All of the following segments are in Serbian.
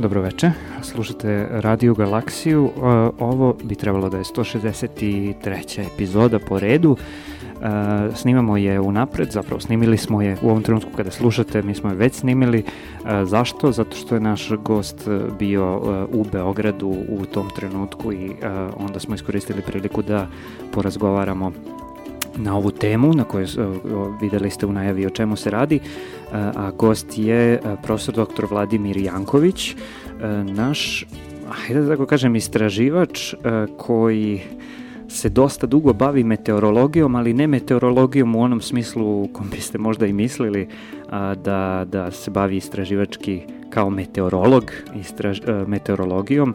dobroveče. Slušate Radio Galaksiju. Uh, ovo bi trebalo da je 163. epizoda po redu. Uh, snimamo je unapred, zapravo snimili smo je u ovom trenutku kada slušate, mi smo je već snimili. Uh, zašto? Zato što je naš gost bio u Beogradu u tom trenutku i onda smo iskoristili priliku da porazgovaramo na ovu temu na kojoj videli ste u najavi o čemu se radi, a gost je profesor dr. Vladimir Janković, naš, hajde da tako kažem, istraživač koji se dosta dugo bavi meteorologijom, ali ne meteorologijom u onom smislu u kom biste možda i mislili a, da, da se bavi istraživački kao meteorolog, istraž, a, meteorologijom,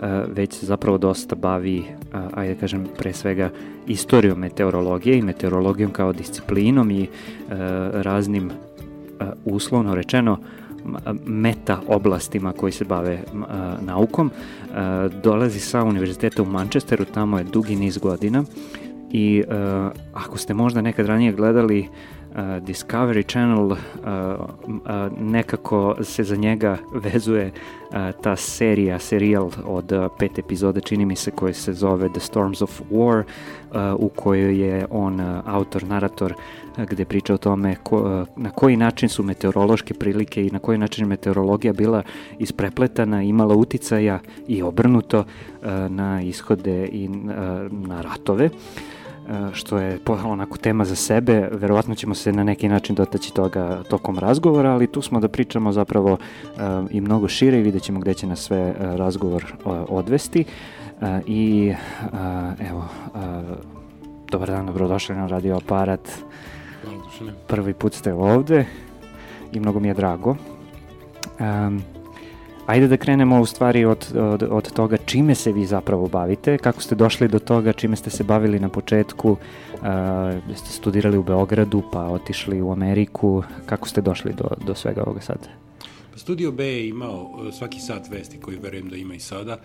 a, već se zapravo dosta bavi, a, ajde da kažem, pre svega istorijom meteorologije i meteorologijom kao disciplinom i a, raznim, uslovno rečeno, meta oblastima koji se bave a, naukom. Dolazi sa univerziteta u Manchesteru, tamo je dugi niz godina i ako ste možda nekad ranije gledali Discovery Channel nekako se za njega vezuje ta serija, serijal od pet epizoda, čini mi se, koji se zove The Storms of War, u kojoj je on autor, narator, gde priča o tome ko, uh, na koji način su meteorološke prilike i na koji način meteorologija bila isprepletana, imala uticaja i obrnuto uh, na ishode i uh, na ratove. Što je onako tema za sebe. Verovatno ćemo se na neki način dotaći toga tokom razgovora, ali tu smo da pričamo zapravo i mnogo šire i vidjet ćemo gde će nas sve razgovor odvesti. I evo, dobar dan, dobrodošli na radio aparat. Prvi put ste ovde i mnogo mi je drago. Um, Ajde da krenemo u stvari od, od, od toga čime se vi zapravo bavite, kako ste došli do toga, čime ste se bavili na početku, uh, ste studirali u Beogradu pa otišli u Ameriku, kako ste došli do, do svega ovoga sada? Studio B je imao e, svaki sat vesti koji verujem da ima i sada.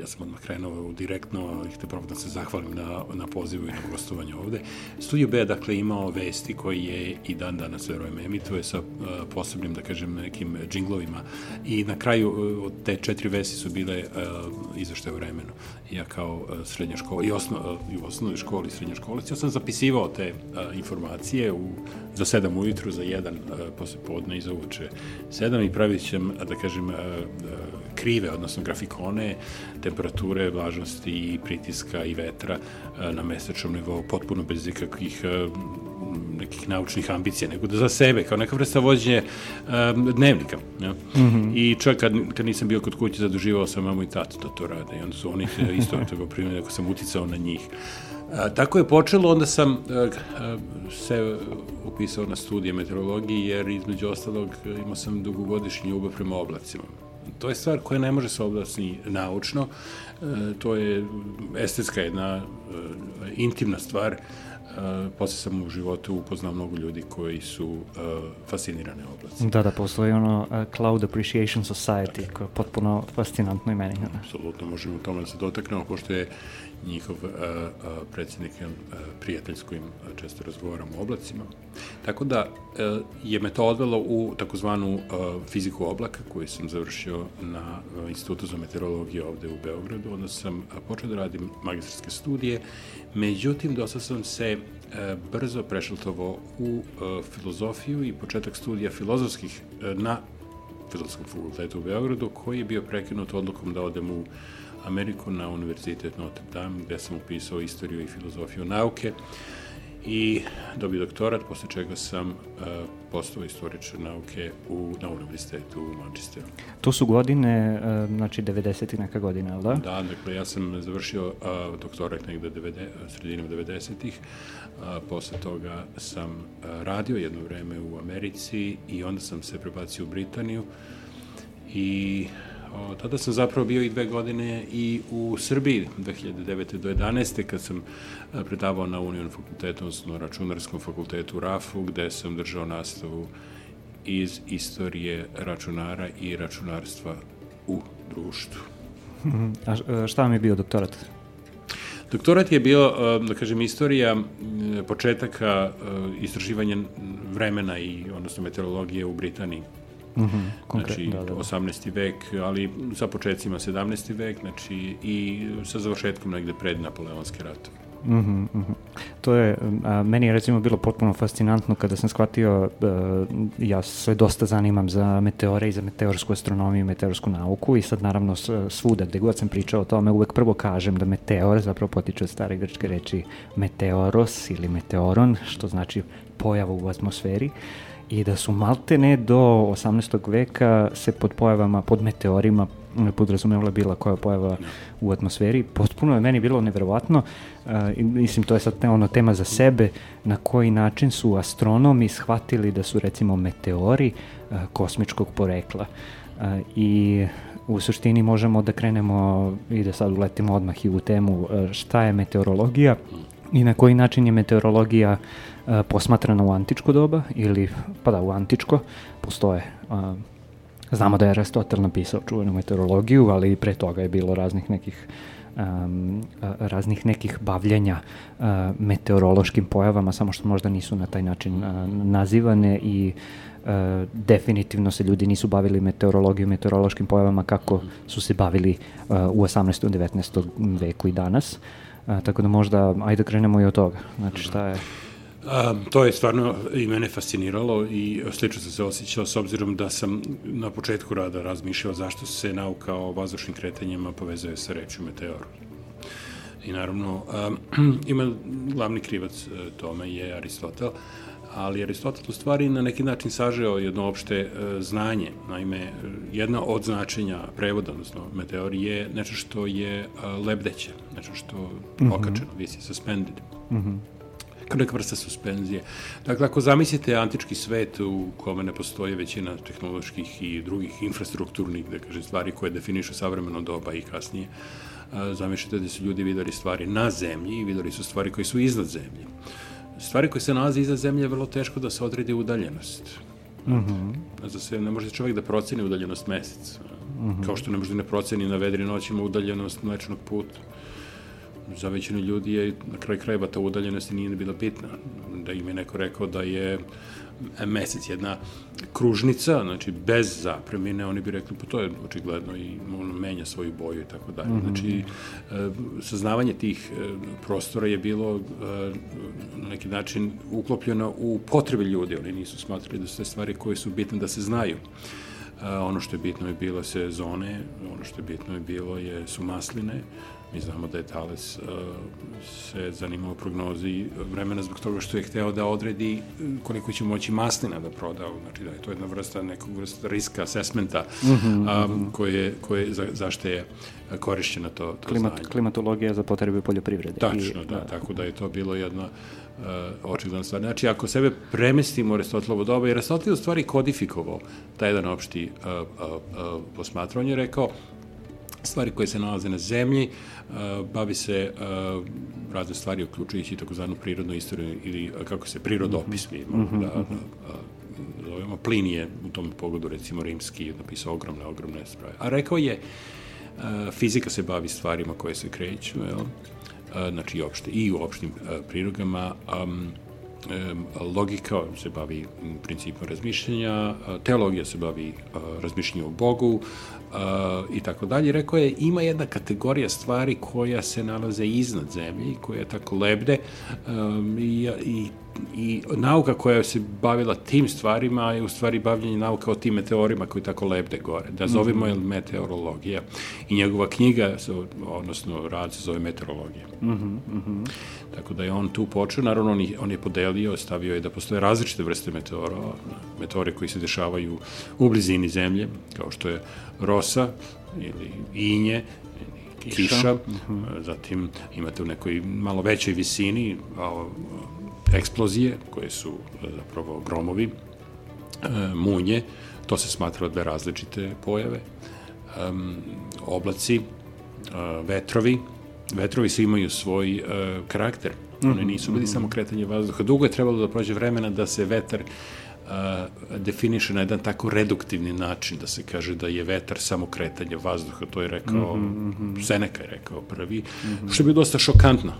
Ja sam odmah krenuo direktno i htio pravo da se zahvalim na, na pozivu i na gostovanje ovde. Studio B je dakle imao vesti koji je i dan danas verujem emituje sa posebnim da kažem nekim džinglovima i na kraju a, od te četiri vesti su bile izvešte vremenu. Ja kao a, srednja škola i, osno, i u osnovnoj školi i srednja škola, ja sam zapisivao te informacije u, za sedam ujutru, za jedan posle podne i za uveče sedam i pravit ćem, da kažem, krive, odnosno grafikone, temperature, vlažnosti i pritiska i vetra na mesečnom nivou, potpuno bez ikakvih nekih naučnih ambicija, nego da za sebe, kao neka vrsta vođenje um, dnevnika. Ja? Mm -hmm. I čak kad, kad nisam bio kod kuće, zaduživao sam mamu i tatu da to rade. I onda su oni isto toga primili, ako sam uticao na njih. A, tako je počelo, onda sam a, a, se upisao na studije meteorologije, jer između ostalog imao sam dugogodišnji ljubav prema oblacima. To je stvar koja ne može se objasni naučno, e, to je estetska jedna e, intimna stvar, Uh, posle sam u životu upoznao mnogo ljudi koji su uh, fascinirane oblaci. Da, da, postoji ono uh, Cloud Appreciation Society, koje je potpuno fascinantno i meni. Apsolutno, možemo u tome da se dotaknemo, pošto je njihov uh, uh, predsjednik uh, prijatelj s kojim često razgovaramo o oblacima. Tako da uh, je me to odvelo u takozvanu uh, fiziku oblaka koju sam završio na uh, Institutu za meteorologiju ovde u Beogradu. Onda sam uh, počeo da radim magistarske studije, međutim dosta sam se uh, brzo prešaltovo u uh, filozofiju i početak studija filozofskih uh, na Filozofskom fakultetu u Beogradu, koji je bio prekinut odlukom da odem u Ameriku na Univerzitet Notre Dame, gde sam upisao istoriju i filozofiju nauke i dobio doktorat, posle čega sam uh, postao istoričar nauke u, na univerzitetu u Manchesteru. To su godine, uh, znači 90. i neka godina, ali da? Da, dakle, ja sam završio uh, doktorat negde 90, sredinom 90-ih, uh, posle toga sam uh, radio jedno vreme u Americi i onda sam se prebacio u Britaniju i O, tada sam zapravo bio i dve godine i u Srbiji, 2009. do 11. kad sam predavao na Union fakultetu, odnosno računarskom fakultetu RAF-u, gde sam držao nastavu iz istorije računara i računarstva u društvu. A šta vam je bio doktorat? Doktorat je bio, da kažem, istorija početaka istraživanja vremena i, odnosno, meteorologije u Britaniji Mm -hmm, znači, da, da, da. 18. vek, ali sa početcima 17. vek, znači i sa završetkom negde pred Napoleonske ratove. Mm -hmm, mm -hmm. To je, a, meni je recimo bilo potpuno fascinantno kada sam shvatio, a, ja se dosta zanimam za meteore i za meteorsku astronomiju i meteorsku nauku i sad naravno svuda gde god sam pričao o tome uvek prvo kažem da meteor zapravo potiče od stare grčke reči meteoros ili meteoron, što znači pojava u atmosferi i da su maltene do 18. veka se pod pojavama, pod meteorima podrazumevala bila koja pojava u atmosferi. Potpuno je meni bilo neverovatno, uh, mislim to je sad ono tema za sebe, na koji način su astronomi shvatili da su recimo meteori uh, kosmičkog porekla. Uh, I u suštini možemo da krenemo i da sad uletimo odmah i u temu šta je meteorologija i na koji način je meteorologija posmatrana u antičko doba ili, pa da, u antičko, postoje Znamo da je Aristotel napisao čuvenu meteorologiju, ali i pre toga je bilo raznih nekih um, raznih nekih bavljenja uh, meteorološkim pojavama, samo što možda nisu na taj način uh, nazivane i uh, definitivno se ljudi nisu bavili meteorologijom, meteorološkim pojavama kako su se bavili uh, u 18. i 19. veku i danas. Uh, tako da možda, ajde da krenemo i od toga. Znači šta je... A, to je stvarno i mene fasciniralo i slično sam se osjećao s obzirom da sam na početku rada razmišljao zašto se nauka o vazdušnim kretanjima povezuje sa rečju meteor. I naravno, a, ima glavni krivac e, tome je Aristotel, ali Aristotel u stvari na neki način sažeo jedno opšte e, znanje. Naime, jedna od značenja prevoda, odnosno meteor, je nešto što je e, lebdeće, nešto što je mhm. okačeno, mm -hmm. visi, suspended. Mm -hmm neka vrsta suspenzije. Dakle, ako zamislite antički svet u kome ne postoji većina tehnoloških i drugih infrastrukturnih, da kaže, stvari koje definišu savremeno doba i kasnije, zamišljate da su ljudi videli stvari na zemlji i videli su stvari koje su iznad zemlje. Stvari koje se nalaze iznad zemlje je vrlo teško da se odredi udaljenost. Mm -hmm. Za sve ne može čovjek da proceni udaljenost meseca. Mm -hmm. Kao što ne može da ne proceni na vedri noćima udaljenost mlečnog puta za većinu ljudi je na kraj krajeva ta udaljenost nije bila bitna. Da im je neko rekao da je mesec jedna kružnica, znači bez zapremine, oni bi rekli, pa to je očigledno i ono menja svoju boju i tako dalje. Mhm. Znači, e, saznavanje tih e, prostora je bilo e, na neki način uklopljeno u potrebe ljudi, oni nisu smatrali da su te stvari koje su bitne da se znaju. ono što je bitno je bilo sezone, ono što je bitno je bilo je, su masline, Mi znamo da je Thales uh, se zanimao prognozi vremena zbog toga što je hteo da odredi koliko će moći maslina da proda, znači da je to jedna vrsta nekog vrsta riska assessmenta mm -hmm, um, koje, koje za, zašto je korišćena to, to Klimat, znanje. Klimatologija za potrebe poljoprivrede. Tačno, I, da, da, tako da je to bilo jedna uh, očigledna stvar. Znači, ako sebe premestimo u Aristotelovo doba, jer Aristotel u stvari kodifikovao taj jedan opšti uh, uh, uh, posmatranje, rekao, stvari koje se nalaze na zemlji, uh, bavi se uh, razne stvari, uključujući takozvanu prirodnu istoriju ili uh, kako se prirodopis mi imamo, -hmm. da, da, da, zovemo Plinije, u tom pogodu recimo rimski, napisao ogromne, ogromne sprave. A rekao je, fizika se bavi stvarima koje se kreću, jel? znači i, opšte, i u opštim prirodama, um, logika se bavi principom razmišljanja, teologija se bavi razmišljanjem o Bogu, i tako dalje. Rekao je, ima jedna kategorija stvari koja se nalaze iznad zemlje, koja je tako lebde um, i, i i nauka koja se bavila tim stvarima je u stvari bavljanje nauka o tim meteorima koji tako lebde gore. Da zovemo je meteorologija. I njegova knjiga, odnosno rad se zove meteorologija. Mm -hmm. Tako da je on tu počeo, naravno on je, on je podelio, stavio je da postoje različite vrste meteora, meteore koji se dešavaju u blizini zemlje, kao što je rosa ili inje, kiša, kiša. Mm -hmm. zatim imate u nekoj malo većoj visini a, eksplozije, koje su e, zapravo gromovi, e, munje, to se smatra dve različite pojave, oblaci, e, vetrovi, vetrovi svi imaju svoj karakter, One nisu bili -hmm. samo kretanje vazduha. Dugo je trebalo da prođe vremena da se vetar definiše na jedan tako reduktivni način, da se kaže da je vetar samo kretanje vazduha, to je rekao, mm -hmm. Seneka je rekao prvi, mm -hmm. što je bilo dosta šokantno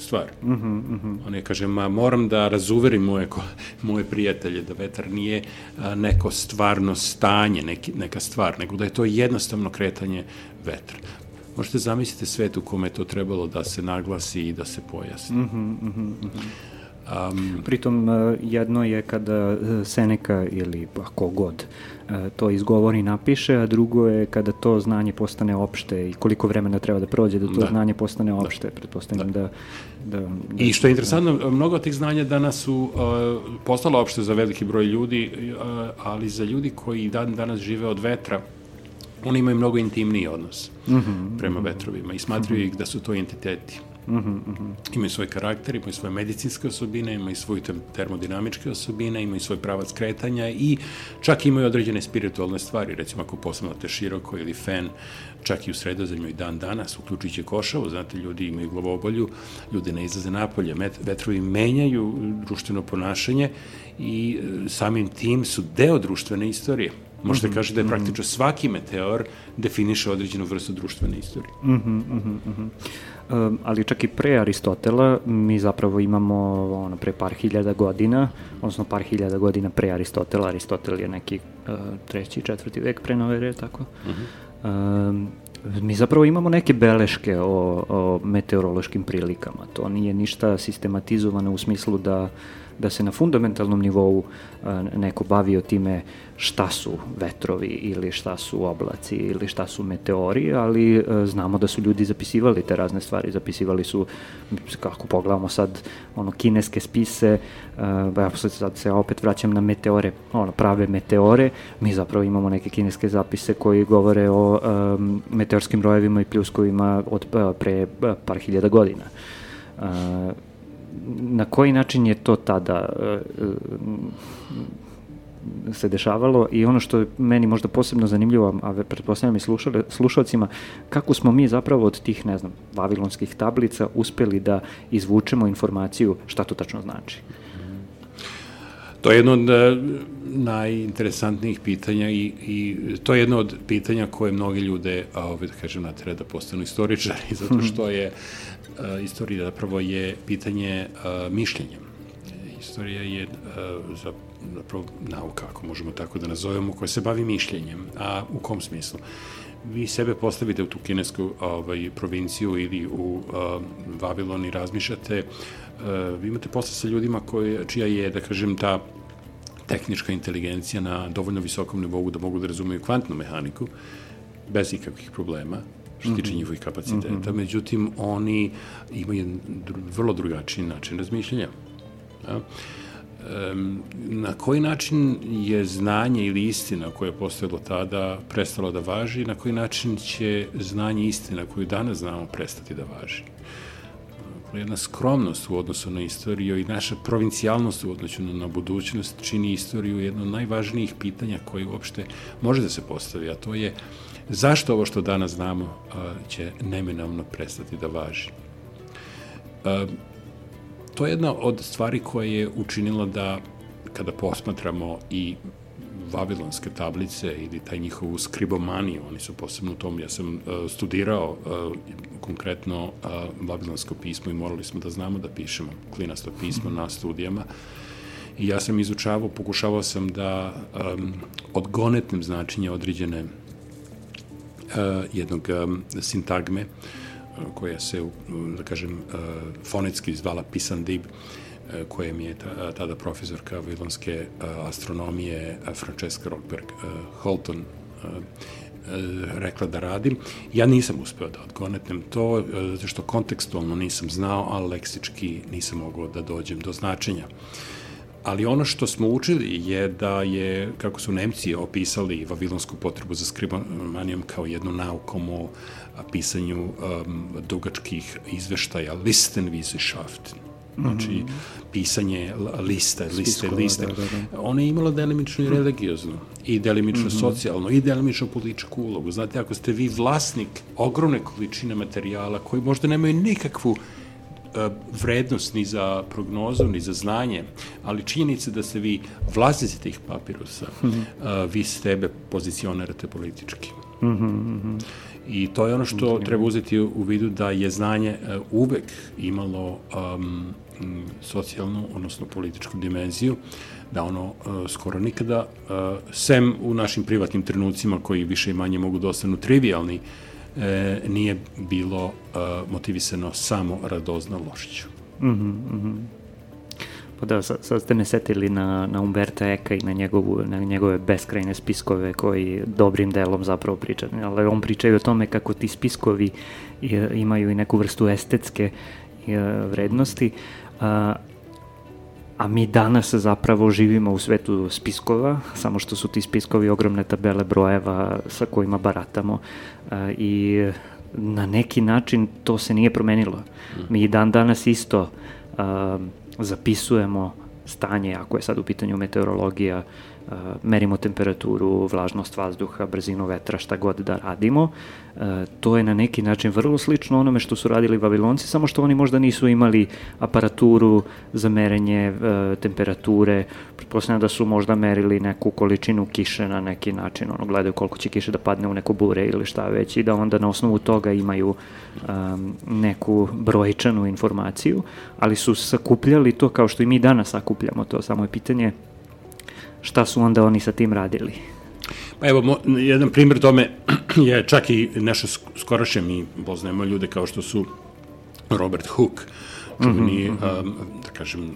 stvar. Mm -hmm, mm -hmm. Je kaže, ma moram da razuverim moje, moje prijatelje da vetar nije a, neko stvarno stanje, neki, neka stvar, nego da je to jednostavno kretanje vetra. Možete zamisliti svet u kome je to trebalo da se naglasi i da se pojasni. Mm -hmm, mm -hmm. Um, Pritom e, jedno je kada e, Seneka ili ako god e, to izgovori i napiše, a drugo je kada to znanje postane opšte i koliko vremena treba da prođe da to da. znanje postane da. opšte. Da. Pretpostavljam da. Da, da, da... I što je interesantno, da. mnogo tih znanja danas su uh, postala opšte za veliki broj ljudi, uh, ali za ljudi koji dan danas žive od vetra, oni imaju mnogo intimniji odnos mm -hmm, prema vetrovima i smatruju mm -hmm. ih da su to entiteti. Mm -hmm. Imaju svoj karakter, imaju svoje medicinske osobine, imaju svoje termodinamičke osobine, imaju svoj pravac kretanja i čak imaju određene spiritualne stvari. Recimo, ako posmate široko ili fen, čak i u sredozemlju i dan danas, uključujući košavu, znate, ljudi imaju glavobolju, ljudi ne izlaze napolje, vetrovi menjaju društveno ponašanje i e, samim tim su deo društvene istorije. Možete mm -hmm, kaži da je mhm. praktično svaki meteor definiše određenu vrstu društvene istorije. Mm -hmm, mm -hmm. Um, ali čak i pre Aristotela mi zapravo imamo ono, pre par hiljada godina, odnosno par hiljada godina pre Aristotela, Aristotel je neki uh, treći, četvrti vek pre nove ere, tako? Mm -hmm. Um, mi zapravo imamo neke beleške o, o meteorološkim prilikama. To nije ništa sistematizovano u smislu da da se na fundamentalnom nivou neko bavio time šta su vetrovi ili šta su oblaci ili šta su meteori, ali znamo da su ljudi zapisivali te razne stvari, zapisivali su, kako pogledamo sad, ono, kineske spise, ja sad se opet vraćam na meteore, ono, prave meteore, mi zapravo imamo neke kineske zapise koji govore o um, meteorskim rojevima i pljuskovima od pre par hiljada godina. Uh, na koji način je to tada e, e, se dešavalo i ono što je meni možda posebno zanimljivo, a pretpostavljam i slušalcima, kako smo mi zapravo od tih, ne znam, vavilonskih tablica uspeli da izvučemo informaciju šta to tačno znači. To je jedno od e, najinteresantnijih pitanja i, i to je jedno od pitanja koje mnogi ljude, a ovaj, da kažem, natere da postanu istoričari, zato što je uh, istorija zapravo je pitanje uh, mišljenja. Istorija je uh, za, zapravo nauka, ako možemo tako da nazovemo, koja se bavi mišljenjem. A u kom smislu? vi sebe postavite u tu kinesku ovaj, provinciju ili u uh, Vavilon i razmišljate, vi imate posle sa ljudima koje, čija je, da kažem, ta tehnička inteligencija na dovoljno visokom nivou da mogu da razumeju kvantnu mehaniku bez ikakvih problema, što tiče mhm. njihovih kapaciteta. Mm -hmm. Međutim, oni imaju vrlo drugačiji način razmišljanja. Ja? na koji način je znanje ili istina koja je postojalo tada prestalo da važi, na koji način će znanje i istina koju danas znamo prestati da važi. Jedna skromnost u odnosu na istoriju i naša provincijalnost u odnosu na, na budućnost čini istoriju jedno od najvažnijih pitanja koje uopšte može da se postavi, a to je zašto ovo što danas znamo će neminovno prestati da važi? To je jedna od stvari koja je učinila da kada posmatramo i vavilonske tablice ili taj njihovu skribomaniju, oni su posebno u tom, ja sam uh, studirao uh, konkretno uh, vavilonsko pismo i morali smo da znamo da pišemo klinasto pismo na studijama. I ja sam izučavao, pokušavao sam da um, odgonetnem značenje određene uh, jednog um, sintagme uh, koja se, da kažem, fonetski zvala Pisandib, e, koja mi je tada profesorka vilonske astronomije Francesca Rockberg Holton rekla da radim. Ja nisam uspeo da odgonetnem to, zato što kontekstualno nisam znao, a leksički nisam mogao da dođem do značenja. Ali ono što smo učili je da je, kako su Nemci opisali vavilonsku potrebu za skribomanijom kao jednu naukom o pisanju um, dugačkih izveštaja, listen Wissenschaft, znači mm -hmm. pisanje liste, liste, Spiskova, liste. Da, da, da. Ona je imala delimično i mhm. religiozno, i delimično mm -hmm. socijalno, i delimično političku ulogu. Znate, ako ste vi vlasnik ogromne količine materijala koji možda nemaju nikakvu uh, vrednost ni za prognozu, ni za znanje, ali činjenica da ste vi vlasnici tih papirusa, mm -hmm. uh, vi sebe pozicionirate politički. Mm -hmm. I to je ono što treba uzeti u vidu da je znanje uh, uvek imalo um, socijalnu, odnosno političku dimenziju, da ono uh, skoro nikada, uh, sem u našim privatnim trenucima koji više i manje mogu da ostanu trivialni, e, nije bilo uh, motivisano samo radoznalošću. Mm -hmm, Pa da, sad, sad ste me setili na, na Umberta Eka i na, njegovu, na njegove beskrajne spiskove koji dobrim delom zapravo pričaju. Ali on pričaju o tome kako ti spiskovi imaju i neku vrstu estetske vrednosti, a, a mi danas zapravo živimo u svetu spiskova, samo što su ti spiskovi ogromne tabele brojeva sa kojima baratamo a, i na neki način to se nije promenilo. Mi dan danas isto a, zapisujemo stanje, ako je sad u pitanju meteorologija, Uh, merimo temperaturu, vlažnost vazduha, brzinu vetra, šta god da radimo. Uh, to je na neki način vrlo slično onome što su radili Babilonci, samo što oni možda nisu imali aparaturu za merenje uh, temperature. Pretpostavljam da su možda merili neku količinu kiše na neki način, ono, gledaju koliko će kiše da padne u neko bure ili šta već i da onda na osnovu toga imaju um, neku brojčanu informaciju, ali su sakupljali to kao što i mi danas sakupljamo to, samo je pitanje šta su onda oni sa tim radili? Pa evo, mo, jedan primjer tome je čak i nešto skorašnje, mi poznajemo ljude kao što su Robert Hooke, čuveni, mm -hmm. um, da kažem,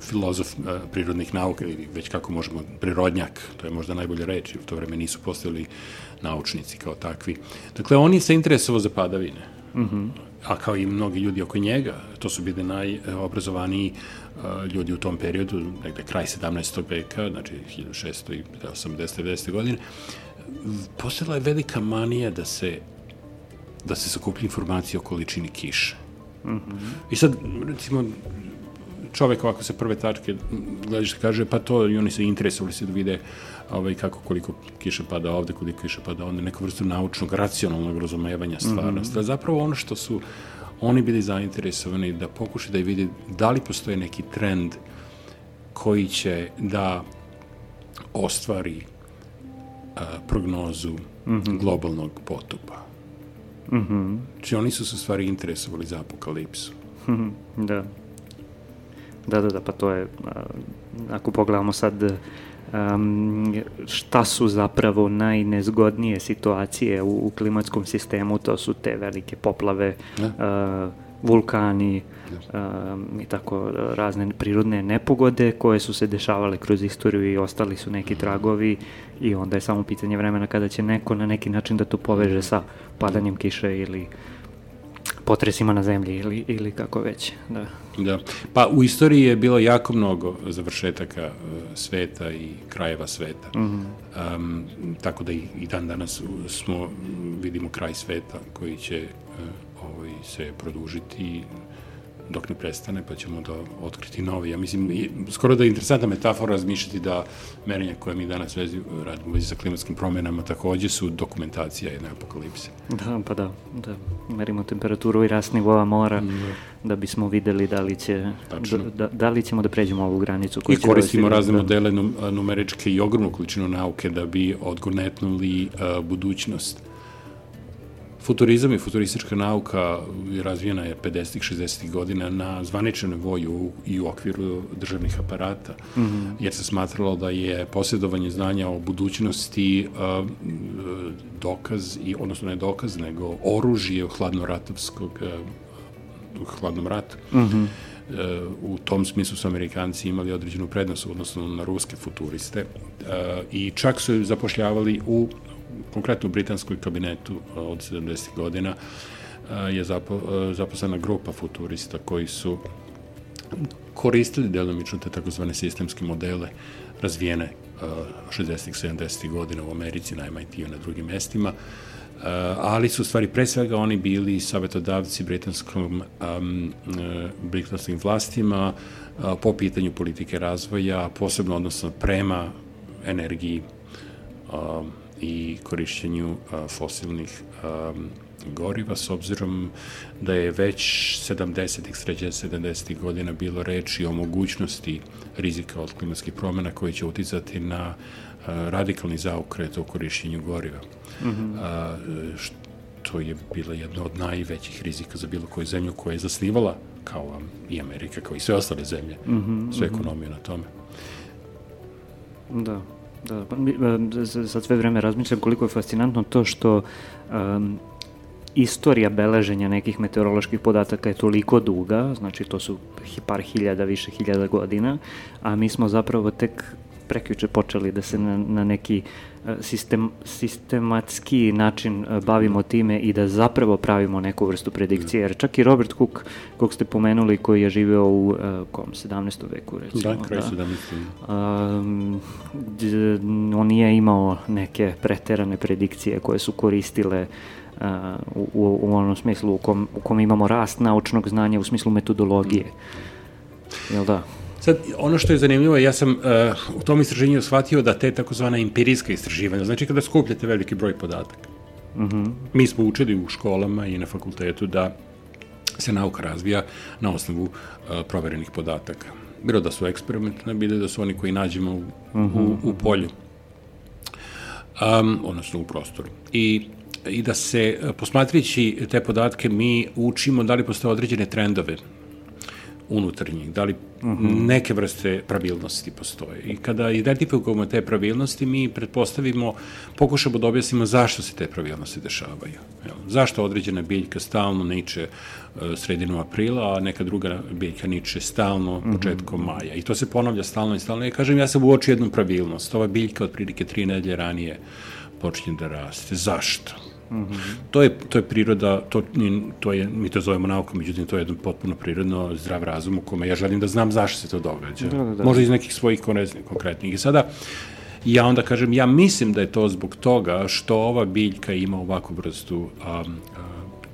filozof uh, prirodnih nauka ili već kako možemo, prirodnjak, to je možda najbolja reč, u to vreme nisu postojali naučnici kao takvi. Dakle, on je se interesovao za padavine. Mm -hmm. A kao i mnogi ljudi oko njega, to su bili najobrazovaniji ljudi u tom periodu, negde kraj 17. veka, znači 1680. godine, postojala je velika manija da se da se sakuplja informacije o količini kiše. Mm -hmm. I sad, recimo, čovek ovako sa prve tačke glediš kaže, pa to i oni se interesovali se da vide ovaj, kako koliko kiše pada ovde, koliko kiše pada ovde, neku vrstu naučnog, racionalnog razumevanja stvarnosti. Mm -hmm. Zapravo ono što su oni bili zainteresovani da pokušaju da vidi da li postoje neki trend koji će da ostvari a, prognozu mm -hmm. globalnog potupa. Mm -hmm. Znači oni su se stvari interesovali za apokalipsu. da. Da, da, da, pa to je, ako pogledamo sad um, šta su zapravo najnezgodnije situacije u, u klimatskom sistemu, to su te velike poplave, uh, vulkani um, i tako razne prirodne nepogode koje su se dešavale kroz istoriju i ostali su neki tragovi i onda je samo pitanje vremena kada će neko na neki način da to poveže sa padanjem kiše ili potresima na zemlji ili, ili kako već. Da. da. Pa u istoriji je bilo jako mnogo završetaka uh, sveta i krajeva sveta. Mm -hmm. um, tako da i, i dan danas smo, vidimo kraj sveta koji će uh, ovaj, se produžiti dok ne prestane, pa ćemo da otkriti novi. Ja mislim, skoro da je interesantna metafora razmišljati da merenja koje mi danas vezi, radimo vezi sa klimatskim promenama takođe su dokumentacija jedne apokalipse. Da, pa da, da merimo temperaturu i rast nivoa mora da, da bismo videli da li, će, da, da, da li ćemo da pređemo ovu granicu. I koristimo razne da... modele numeričke i ogromnu količinu nauke da bi odgonetnuli uh, budućnost Futurizam i futuristička nauka razvijena je 50. 60. godina na zvaničnom voju i u okviru državnih aparata, mm -hmm. jer se smatralo da je posjedovanje znanja o budućnosti uh, dokaz, i, odnosno ne dokaz, nego oružje hladnoratovskog uh, hladnom ratu. Mm -hmm. u tom smislu su Amerikanci imali određenu prednost odnosno na ruske futuriste i čak su zapošljavali u konkretno u britanskom kabinetu od 70. godina je zapo, zaposlena grupa futurista koji su koristili delomično te takozvane sistemske modele razvijene 60. 70. godina u Americi, na MIT i na drugim mestima, ali su stvari pre svega oni bili savjetodavci britanskom um, britanskim vlastima po pitanju politike razvoja, posebno odnosno prema energiji um, i korišćenju fosilnih goriva, s obzirom da je već 70-ih, sređe 70-ih godina bilo reči o mogućnosti rizika od klimatskih promjena koji će uticati na radikalni zaokret u korišćenju goriva. Mm -hmm. a, to je bila jedna od najvećih rizika za bilo koju zemlju koja je zasnivala, kao i Amerika, kao i sve ostale zemlje, mm -hmm, sve ekonomiju na tome. Da, da. Pa e, sad sve vreme razmišljam koliko je fascinantno to što um, istorija beleženja nekih meteoroloških podataka je toliko duga, znači to su par hiljada, više hiljada godina, a mi smo zapravo tek prekjuče počeli da se na, na neki e, sistem, sistematski način e, bavimo time i da zapravo pravimo neku vrstu predikcije. Jer čak i Robert Cook, kog ste pomenuli, koji je živeo u uh, kom, 17. veku, recimo. Da, kraj da, 17. Um, on nije imao neke preterane predikcije koje su koristile uh, u, u onom smislu u kom, u kom imamo rast naučnog znanja u smislu metodologije. Jel da? Sad, ono što je zanimljivo, ja sam uh, u tom istraženju shvatio da te takozvana empirijska istraživanja, znači kada skupljate veliki broj podataka, uh mhm. -huh. mi smo učili u školama i na fakultetu da se nauka razvija na osnovu uh, proverenih podataka. Bilo da su eksperimentne, bilo da su oni koji nađemo u, uh -huh. u, u mhm. polju, um, odnosno u prostoru. I i da se, posmatrići te podatke, mi učimo da li postoje određene trendove unutarnjih, da li uh mhm. -huh. neke vrste pravilnosti postoje. I kada identifikujemo te pravilnosti, mi pretpostavimo, pokušamo da objasnimo zašto se te pravilnosti dešavaju. Jel? Zašto određena biljka stalno niče uh, sredinom aprila, a neka druga biljka niče stalno mhm. početkom uh -huh. maja. I to se ponavlja stalno i stalno. I kažem, ja sam uočio jednu pravilnost. Ova biljka otprilike tri nedelje ranije počinje da raste. Zašto? Mm -hmm. to, je, to je priroda, to, to je, mi to zovemo naukom, međutim to je jedan potpuno prirodno zdrav razum u kome ja želim da znam zašto se to događa. Da, da, da. Možda iz nekih svojih konkretnih. I sada, ja onda kažem, ja mislim da je to zbog toga što ova biljka ima ovakvu vrstu um, um,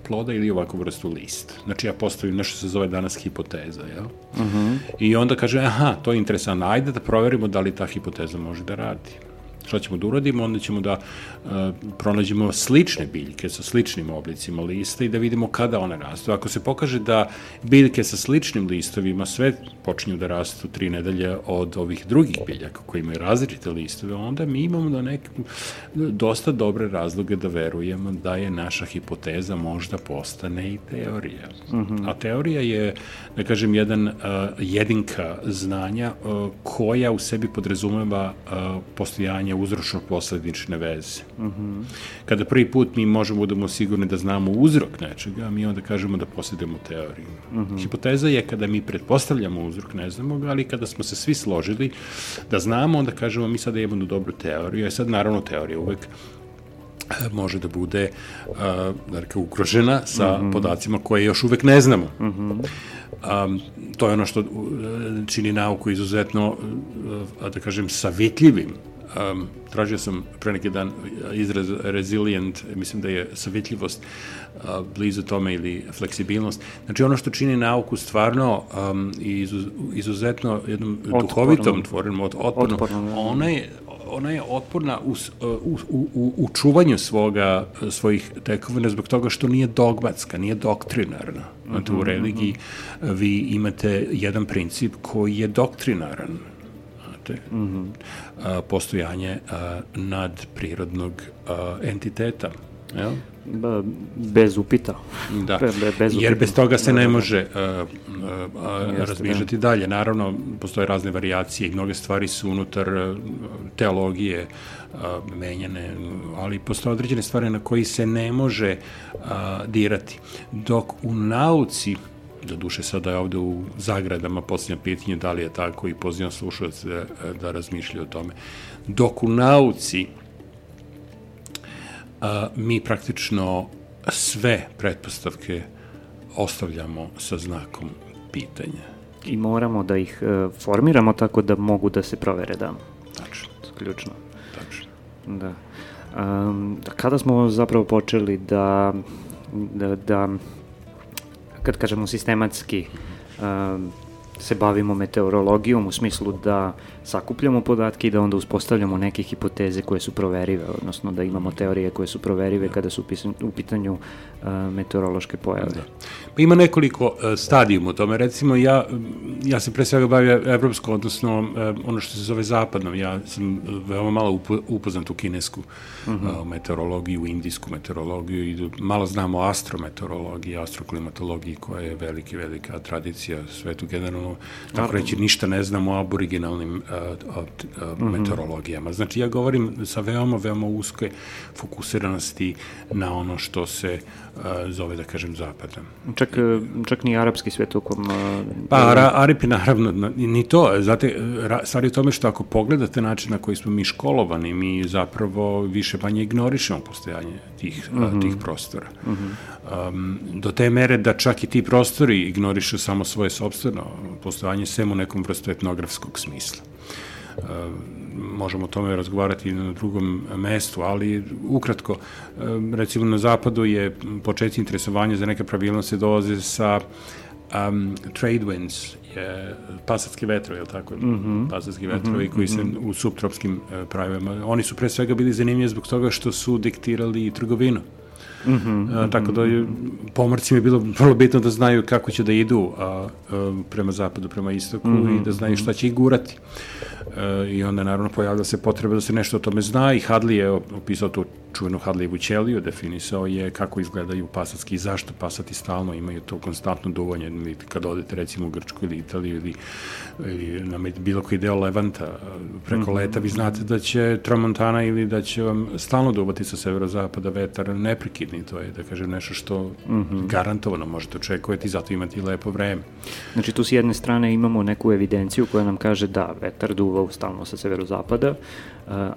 ploda ili ovakvu vrstu list. Znači ja postavim nešto se zove danas hipoteza, jel? Uh mhm. -huh. I onda kaže, aha, to je interesantno, ajde da proverimo da li ta hipoteza može da radi šta ćemo da uradimo, onda ćemo da uh, pronađemo slične biljke sa sličnim oblicima lista i da vidimo kada one rastu. Ako se pokaže da biljke sa sličnim listovima sve počinju da rastu tri nedelje od ovih drugih biljaka koji imaju različite listove, onda mi imamo da nek, dosta dobre razloge da verujemo da je naša hipoteza možda postane i teorija. Mhm. -huh. A teorija je, da kažem, jedan uh, jedinka znanja uh, koja u sebi podrazumeva uh, postojanje uzročno-posledične veze. Mhm. -huh. Kada prvi put mi možemo da budemo sigurni da znamo uzrok nečega, mi onda kažemo da posjedemo teoriju. Mhm. -huh. Hipoteza je kada mi pretpostavljamo uzrok, ne znamo ga, ali kada smo se svi složili da znamo, onda kažemo mi sada imamo dobru teoriju, a sad naravno teorija uvek e, može da bude uh, da ukrožena sa mm -hmm. podacima koje još uvek ne znamo. Mm -hmm. um, to je ono što čini nauku izuzetno, da kažem, savitljivim um, tražio sam pre neki dan izraz resilient, mislim da je savjetljivost uh, blizu tome ili fleksibilnost. Znači ono što čini nauku stvarno um, izuz, izuzetno jednom otpornom. duhovitom tvorenom, od, otpornom, otpornom da. ona je ona je otporna u, u, u, u čuvanju svoga, svojih tekovina zbog toga što nije dogmatska, nije doktrinarna. Znate, u mhm, religiji mhm. vi imate jedan princip koji je doktrinaran jeste mm -hmm. Postojanje nadprirodnog entiteta. Jel? Bez upita. Da, be, be, bez upita. jer bez toga se ne može uh, uh, razmišljati da. dalje. Naravno, postoje razne variacije i mnoge stvari su unutar uh, teologije uh, menjane, ali postoje određene stvari na koji se ne može uh, dirati. Dok u nauci do duše sada je ovde u zagradama posljednje pitanje da li je tako i pozivam slušalce da, da razmišljaju o tome. Dok u nauci a, mi praktično sve pretpostavke ostavljamo sa znakom pitanja. I moramo da ih e, formiramo tako da mogu da se provere da. Tačno. Ključno. Tačno. Da. Um, kada smo zapravo počeli da, da, da kad kažemo sistematski se bavimo meteorologijom u smislu da sakupljamo podatke i da onda uspostavljamo neke hipoteze koje su proverive, odnosno da imamo teorije koje su proverive kada su u pitanju uh, meteorološke pojave. Da. Pa ima nekoliko uh, stadijuma u tome. Recimo, ja, ja se pre svega bavio evropsko, odnosno uh, ono što se zove zapadno. Ja sam veoma malo upo, upoznat u kinesku uh mhm. -huh. uh, meteorologiju, indijsku meteorologiju i malo znamo o astrometeorologiji, astroklimatologiji koja je veliki, velika tradicija svetu generalno. Tako reći, ništa ne znamo o aboriginalnim uh, uh, uh, mhm. meteorologijama. Znači, ja govorim sa veoma, veoma uske fokusiranosti na ono što se uh, zove, da kažem, zapadom. Čak, čak ni arapski svet kom... Uh, pa, Ara, Arapi, naravno, ni to. Znate, stvari u tome što ako pogledate način na koji smo mi školovani, mi zapravo više manje ignorišemo postojanje tih, mm -hmm. tih prostora. Mm -hmm. um, do te mere da čak i ti prostori ignorišu samo svoje sobstveno postojanje, sem u nekom vrstu etnografskog smisla možemo o tome razgovarati na drugom mestu, ali ukratko, recimo na zapadu je početci interesovanja za neke pravilnosti dolaze sa um, trade winds, je pasatski vetrovi, je li tako? Mm -hmm. Pasatski vetrovi mm -hmm. koji se -hmm. u subtropskim uh, pravima, oni su pre svega bili zanimljivi zbog toga što su diktirali trgovinu. Mm -hmm, a, tako da je, pomorcima je bilo vrlo bitno da znaju kako će da idu a, a, prema zapadu, prema istoku mm -hmm, i da znaju šta će ih gurati. I onda naravno pojavila se potreba da se nešto o tome zna i Hadley je opisao tu čuvenu Hadlejevu ćeliju, definisao je kako izgledaju pasatski i zašto pasati stalno imaju to konstantno duvanje, ili kad odete recimo u Grčku ili Italiju ili, ili na bilo koji deo Levanta preko mm -hmm. leta, vi znate da će tramontana ili da će vam stalno duvati sa severozapada vetar neprekidni, to je da kažem nešto što mm -hmm. garantovano možete očekujete i zato imate i lepo vreme. Znači tu s jedne strane imamo neku evidenciju koja nam kaže da vetar duva stalno sa severozapada,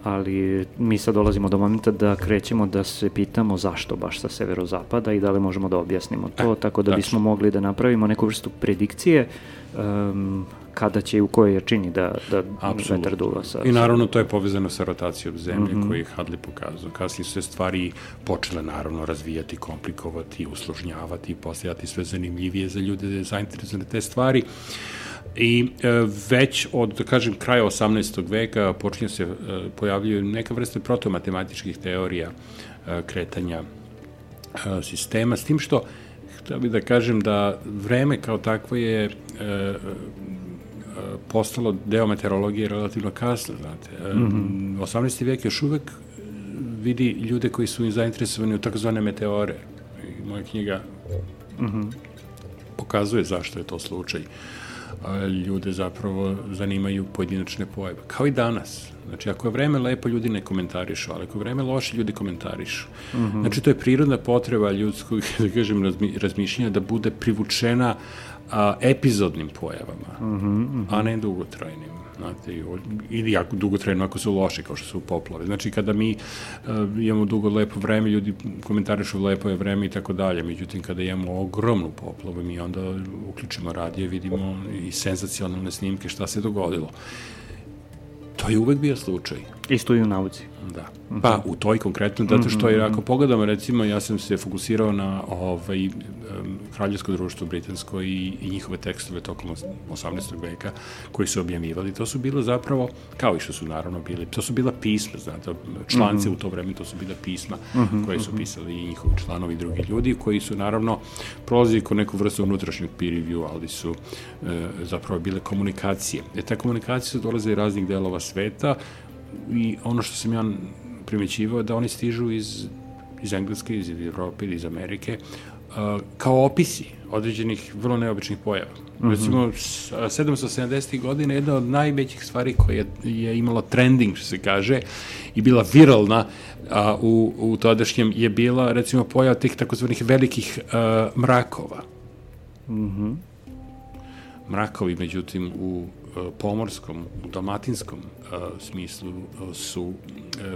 ali mi sad dolazimo do momenta da krećemo da se pitamo zašto baš sa severozapada i da li možemo da objasnimo to, e, tako da znači. bismo mogli da napravimo neku vrstu predikcije um, kada će i u kojoj jačini da, da vetar duva sa... I naravno to je povezano sa rotacijom zemlje mm -hmm. koji je Hadley pokazao. Kasnije su se stvari počele naravno razvijati, komplikovati, usložnjavati i postajati sve zanimljivije za ljude zainteresovane te stvari. Uh, I e, već od, da kažem, kraja 18. veka počinje se, e, pojavljaju neka vrste protomatematičkih teorija e, kretanja e, sistema, s tim što, htio bih da kažem da vreme kao takvo je e, postalo deo meteorologije relativno kasno, znate. Mm -hmm. 18. vek još uvek vidi ljude koji su zainteresovani u takozvane meteore. I moja knjiga mm -hmm. pokazuje zašto je to slučaj. Uh, ljude zapravo zanimaju pojedinačne pojave. Kao i danas. Znači, ako je vreme lepo, ljudi ne komentarišu, ali ako je vreme loše, ljudi komentarišu. Mm -hmm. Znači, to je prirodna potreba ljudskog, da kažem, razmišljenja da bude privučena a, epizodnim pojavama, mm -hmm. a ne dugotrajnim znate, ili jako dugotrajno ako su loše, kao što su poplave. Znači, kada mi uh, imamo dugo lepo vreme, ljudi komentarišu lepo je vreme i tako dalje, međutim, kada imamo ogromnu poplavu, mi onda uključimo radije, vidimo i senzacionalne snimke šta se dogodilo. To je uvek bio slučaj. Isto i u nauci. Da. Pa u toj konkretno, zato što je, ako pogledamo, recimo, ja sam se fokusirao na ovaj, kraljevsko društvo britansko i, i njihove tekstove tokom 18. veka koji su objavljivali. To su bilo zapravo, kao i što su naravno bili, to su bila pisma, znate, člance mm -hmm. u to vreme, to su bila pisma mm -hmm, koje su pisali i njihovi članovi i drugi ljudi, koji su naravno prolazili kod neku vrstu unutrašnjeg peer review, ali su e, zapravo bile komunikacije. E, te komunikacije su dolaze iz raznih delova sveta, i ono što sam ja primećivao je da oni stižu iz, iz Engleske, iz Evrope ili iz Amerike, uh, kao opisi određenih vrlo neobičnih pojava. Mm -hmm. Recimo, 770. godine jedna od najvećih stvari koja je, je imala trending, što se kaže, i bila viralna a, u, u tadašnjem je bila, recimo, pojava tih takozvanih velikih a, mrakova. Mm -hmm. Mrakovi, međutim, u pomorskom, u dalmatinskom smislu su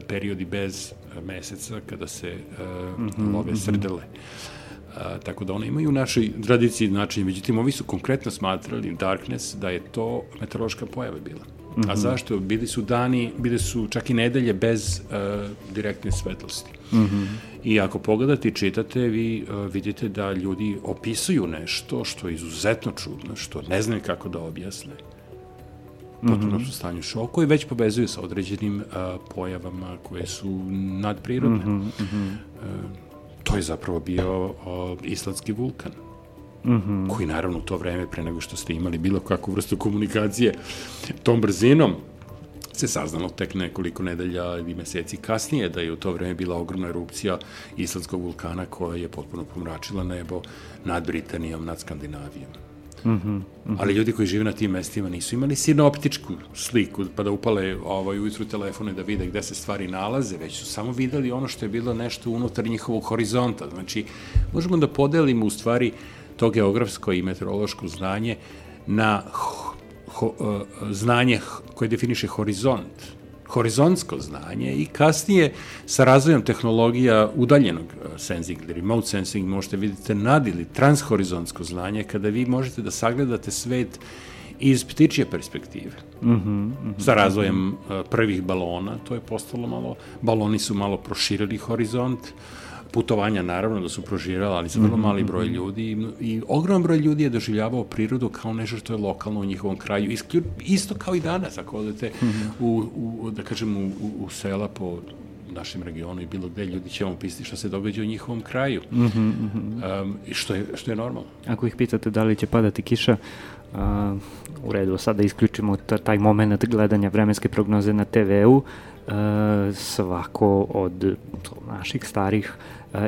periodi bez meseca kada se mm -hmm, love mhm. srdele. A, tako da one imaju u našoj tradiciji značenje, međutim ovi su konkretno smatrali Darkness da je to meteorološka pojava bila. Mm -hmm. A zašto? Bili su dani, bili su čak i nedelje bez uh, direktne svetlosti. Mm -hmm. I ako pogledate i čitate, vi uh, vidite da ljudi opisuju nešto što je izuzetno čudno, što ne znaju kako da objasne. Potpuno -hmm. su stanju šoku i već povezuju sa određenim uh, pojavama koje su nadprirodne. Mm -hmm. uh, to je zapravo bio uh, islandski vulkan. Mm -hmm. koji naravno u to vreme pre nego što ste imali bilo kakvu vrstu komunikacije tom brzinom se saznalo tek nekoliko nedelja i meseci kasnije da je u to vreme bila ogromna erupcija islandskog vulkana koja je potpuno pomračila nebo nad Britanijom, nad Skandinavijom. Mm -hmm, mm -hmm. Ali ljudi koji žive na tim mestima nisu imali sinoptičku sliku, pa da upale ovaj, ujutru telefone da vide gde se stvari nalaze, već su samo videli ono što je bilo nešto unutar njihovog horizonta. Znači, možemo da podelimo u stvari to geografsko i meteorološko znanje na ho, uh, znanje koje definiše horizont, horizontsko znanje i kasnije sa razvojem tehnologija udaljenog uh, sensing ili remote sensing možete vidite nad ili transhorizontsko znanje kada vi možete da sagledate svet iz ptičje perspektive. Mm -hmm, mm -hmm. Sa razvojem uh, prvih balona to je postalo malo, baloni su malo proširili horizont, uh, putovanja naravno da su prožirala, ali za vrlo mali broj mhm. ljudi i, i ogroman broj ljudi je doživljavao prirodu kao nešto što je lokalno u njihovom kraju, Isklju, isto kao i danas, ako odete mhm. u, u, da kažem, u, u sela po našem regionu i bilo gde ljudi će vam opisati šta se događa u njihovom kraju. Mm -hmm, um, što, je, što je normalno. Ako ih pitate da li će padati kiša, uh, u redu, sada isključimo taj moment gledanja vremenske prognoze na TV-u, svako od naših starih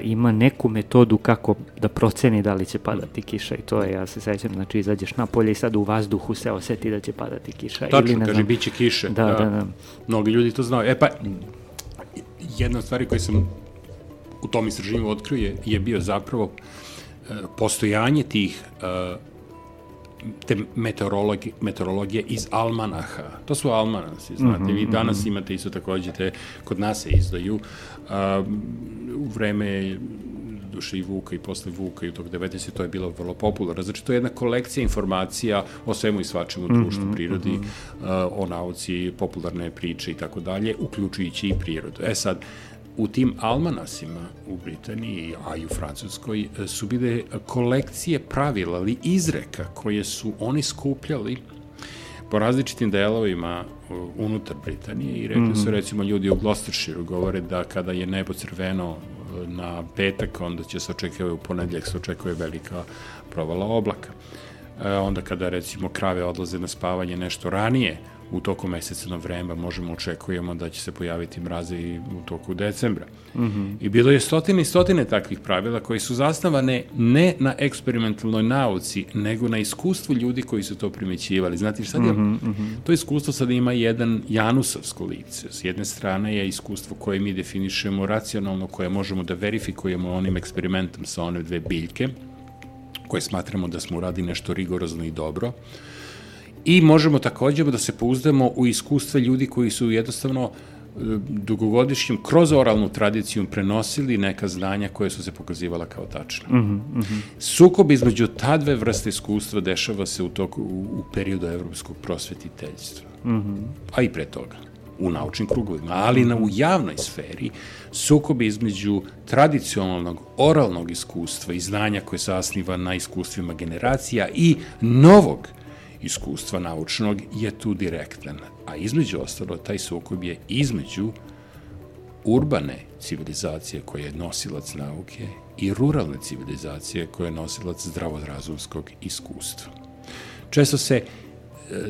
ima neku metodu kako da proceni da li će padati kiša i to je, ja se sećam, znači izađeš na polje i sad u vazduhu se oseti da će padati kiša. Tačno, ili, ne kaže, znam, bit će kiše. Da, da, da, da. Mnogi ljudi to znaju. E pa, jedna od stvari koje sam u tom istraživanju otkrio je, je bio zapravo e, postojanje tih e, te meteorologi, meteorologije iz almanaha. To su almanasi, znate. Mm -hmm, Vi danas mhm. imate isto takođe te, kod nas se izdaju, a, u vreme duše i Vuka i posle Vuka i u tog 90. to je bilo vrlo popularno. Znači, to je jedna kolekcija informacija o svemu i svačemu društvu, mm -hmm, prirodi, mm -hmm. o nauci, popularne priče i tako dalje, uključujući i prirodu. E sad, u tim almanasima u Britaniji, a i u Francuskoj, e, su bile kolekcije pravila ali izreka koje su oni skupljali po različitim delovima e, unutar Britanije i rekli mm -hmm. su mhm. recimo ljudi u Gloucestershire govore da kada je nebo crveno e, na petak, onda će se očekivati u ponedljak se očekuje velika provala oblaka. E, onda kada recimo krave odlaze na spavanje nešto ranije, u toku meseca novembra možemo očekujemo da će se pojaviti mraze i u toku decembra. Mm -hmm. I bilo je stotine i stotine takvih pravila koji su zasnovane ne na eksperimentalnoj nauci, nego na iskustvu ljudi koji su to primećivali. Znate, sad je, mm -hmm. to iskustvo sad ima jedan Janusovsko lice. S jedne strane je iskustvo koje mi definišemo racionalno, koje možemo da verifikujemo onim eksperimentom sa one dve biljke, koje smatramo da smo uradili nešto rigorozno i dobro. I možemo takođe da se pouzdamo u iskustva ljudi koji su jednostavno e, dugogodišnjim, kroz oralnu tradiciju prenosili neka znanja koje su se pokazivala kao tačna. Mm -hmm, mm -hmm. Sukob između ta dve vrste iskustva dešava se u, toku, u, u periodu evropskog prosvetiteljstva. Mm -hmm. A i pre toga u naučnim krugovima, ali na, u javnoj sferi sukob između tradicionalnog oralnog iskustva i znanja koje se asniva na iskustvima generacija i novog iskustva naučnog je tu direktan. A između ostalo, taj sukob je između urbane civilizacije koja je nosilac nauke i ruralne civilizacije koja je nosilac zdravodrazumskog iskustva. Često se e,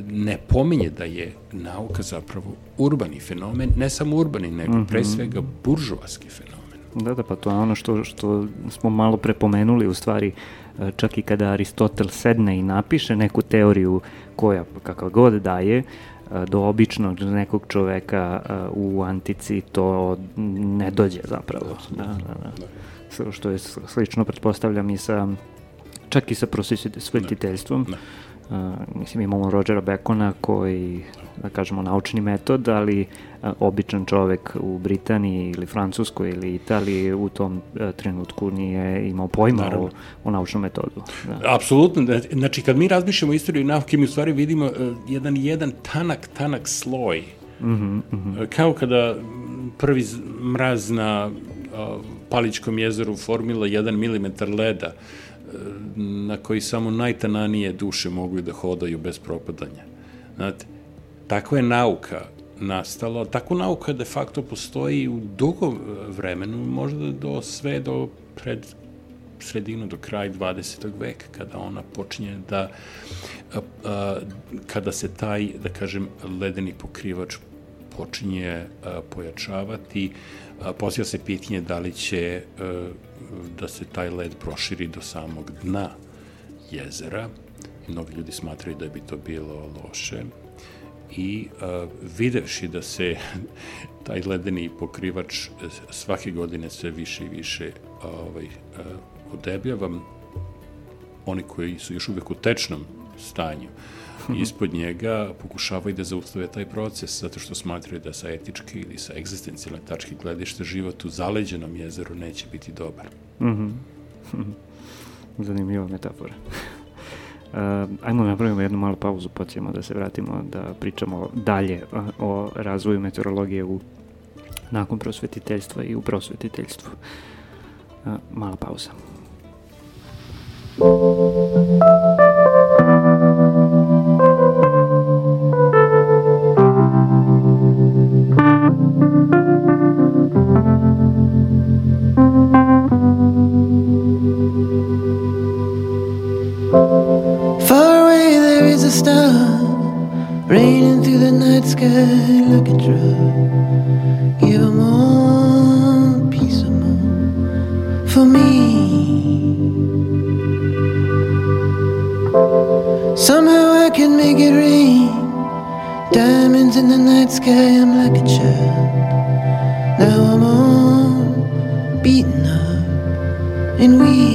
ne pominje da je nauka zapravo urbani fenomen, ne samo urbani, nego mm -hmm. pre svega buržovaski fenomen. Da, da, pa to je ono što, što smo malo prepomenuli u stvari E, čak i kada Aristotel sedne i napiše neku teoriju koja kakva god daje, e, do običnog nekog čoveka e, u antici to ne dođe zapravo. Da, da, da. Što je slično, pretpostavljam, i sa čak i sa prosvetiteljstvom. Da. mislim, imamo Rogera Bekona koji, da kažemo, naučni metod, ali a, običan čovek u Britaniji ili Francuskoj ili Italiji u tom a, trenutku nije imao pojma o, o naučnom metodu. Da. Apsolutno. Znači, kad mi razmišljamo o istoriju nauke, mi u stvari vidimo uh, jedan, jedan tanak, tanak sloj. Mm -hmm, mm -hmm. Kao kada prvi mraz na uh, Paličkom jezeru formila 1 mm leda, na koji samo najtananije duše mogu da hodaju bez propadanja. Znate, takva je nauka nastala, takva nauka de facto postoji u dugo vremenu, možda do sve do pred sredinu do kraja 20. veka, kada ona počinje da, a, a, kada se taj, da kažem, ledeni pokrivač počinje a, pojačavati, a, poslija se pitanje da li će da se taj led proširi do samog dna jezera. Mnogi ljudi smatraju da bi to bilo loše. I a, videvši da se taj ledeni pokrivač svake godine sve više i više ovaj, a, odebljava, oni koji su još uvek u tečnom stanju, Mhm. ispod njega pokušavaju da zaustave taj proces, zato što smatraju da sa etičke ili sa egzistencijalne tačke gledište život u zaleđenom jezeru neće biti dobar. Mm -hmm. Zanimljiva metafora. Uh, ajmo napravimo jednu malu pauzu, pa ćemo da se vratimo da pričamo dalje o razvoju meteorologije u nakon prosvetiteljstva i u prosvetiteljstvu. Uh, mala pauza. Raining through the night sky like a drug. Give them all peace of mind for me. Somehow I can make it rain. Diamonds in the night sky, I'm like a child. Now I'm all beaten up and weak.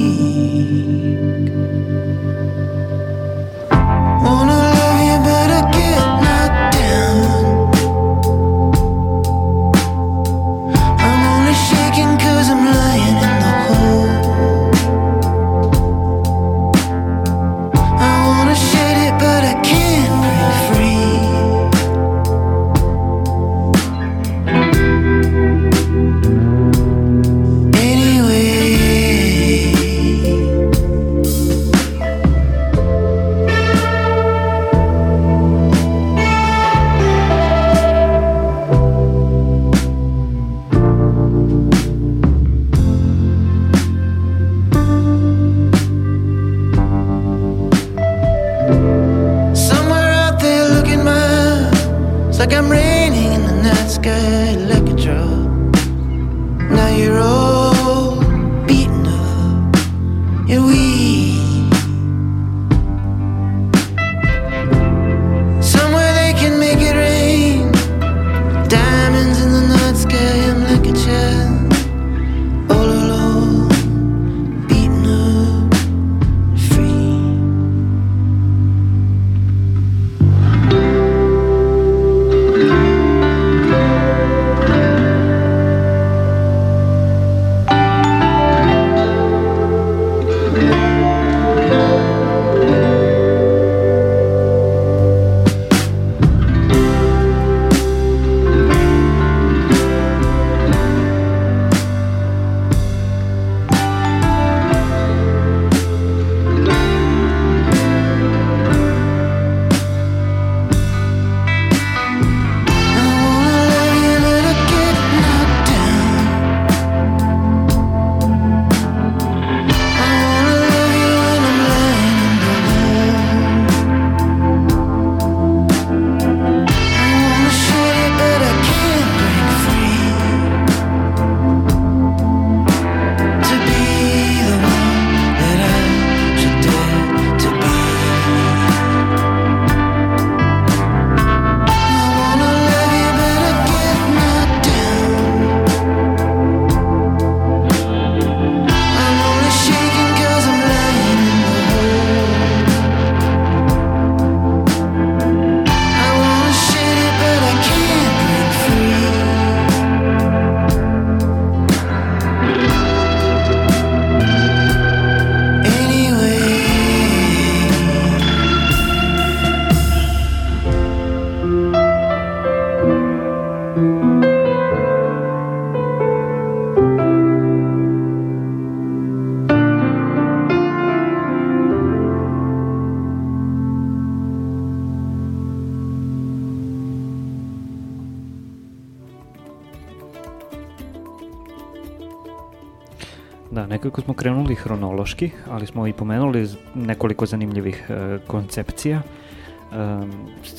Krenuli hronološki, ali smo i pomenuli nekoliko zanimljivih e, koncepcija e,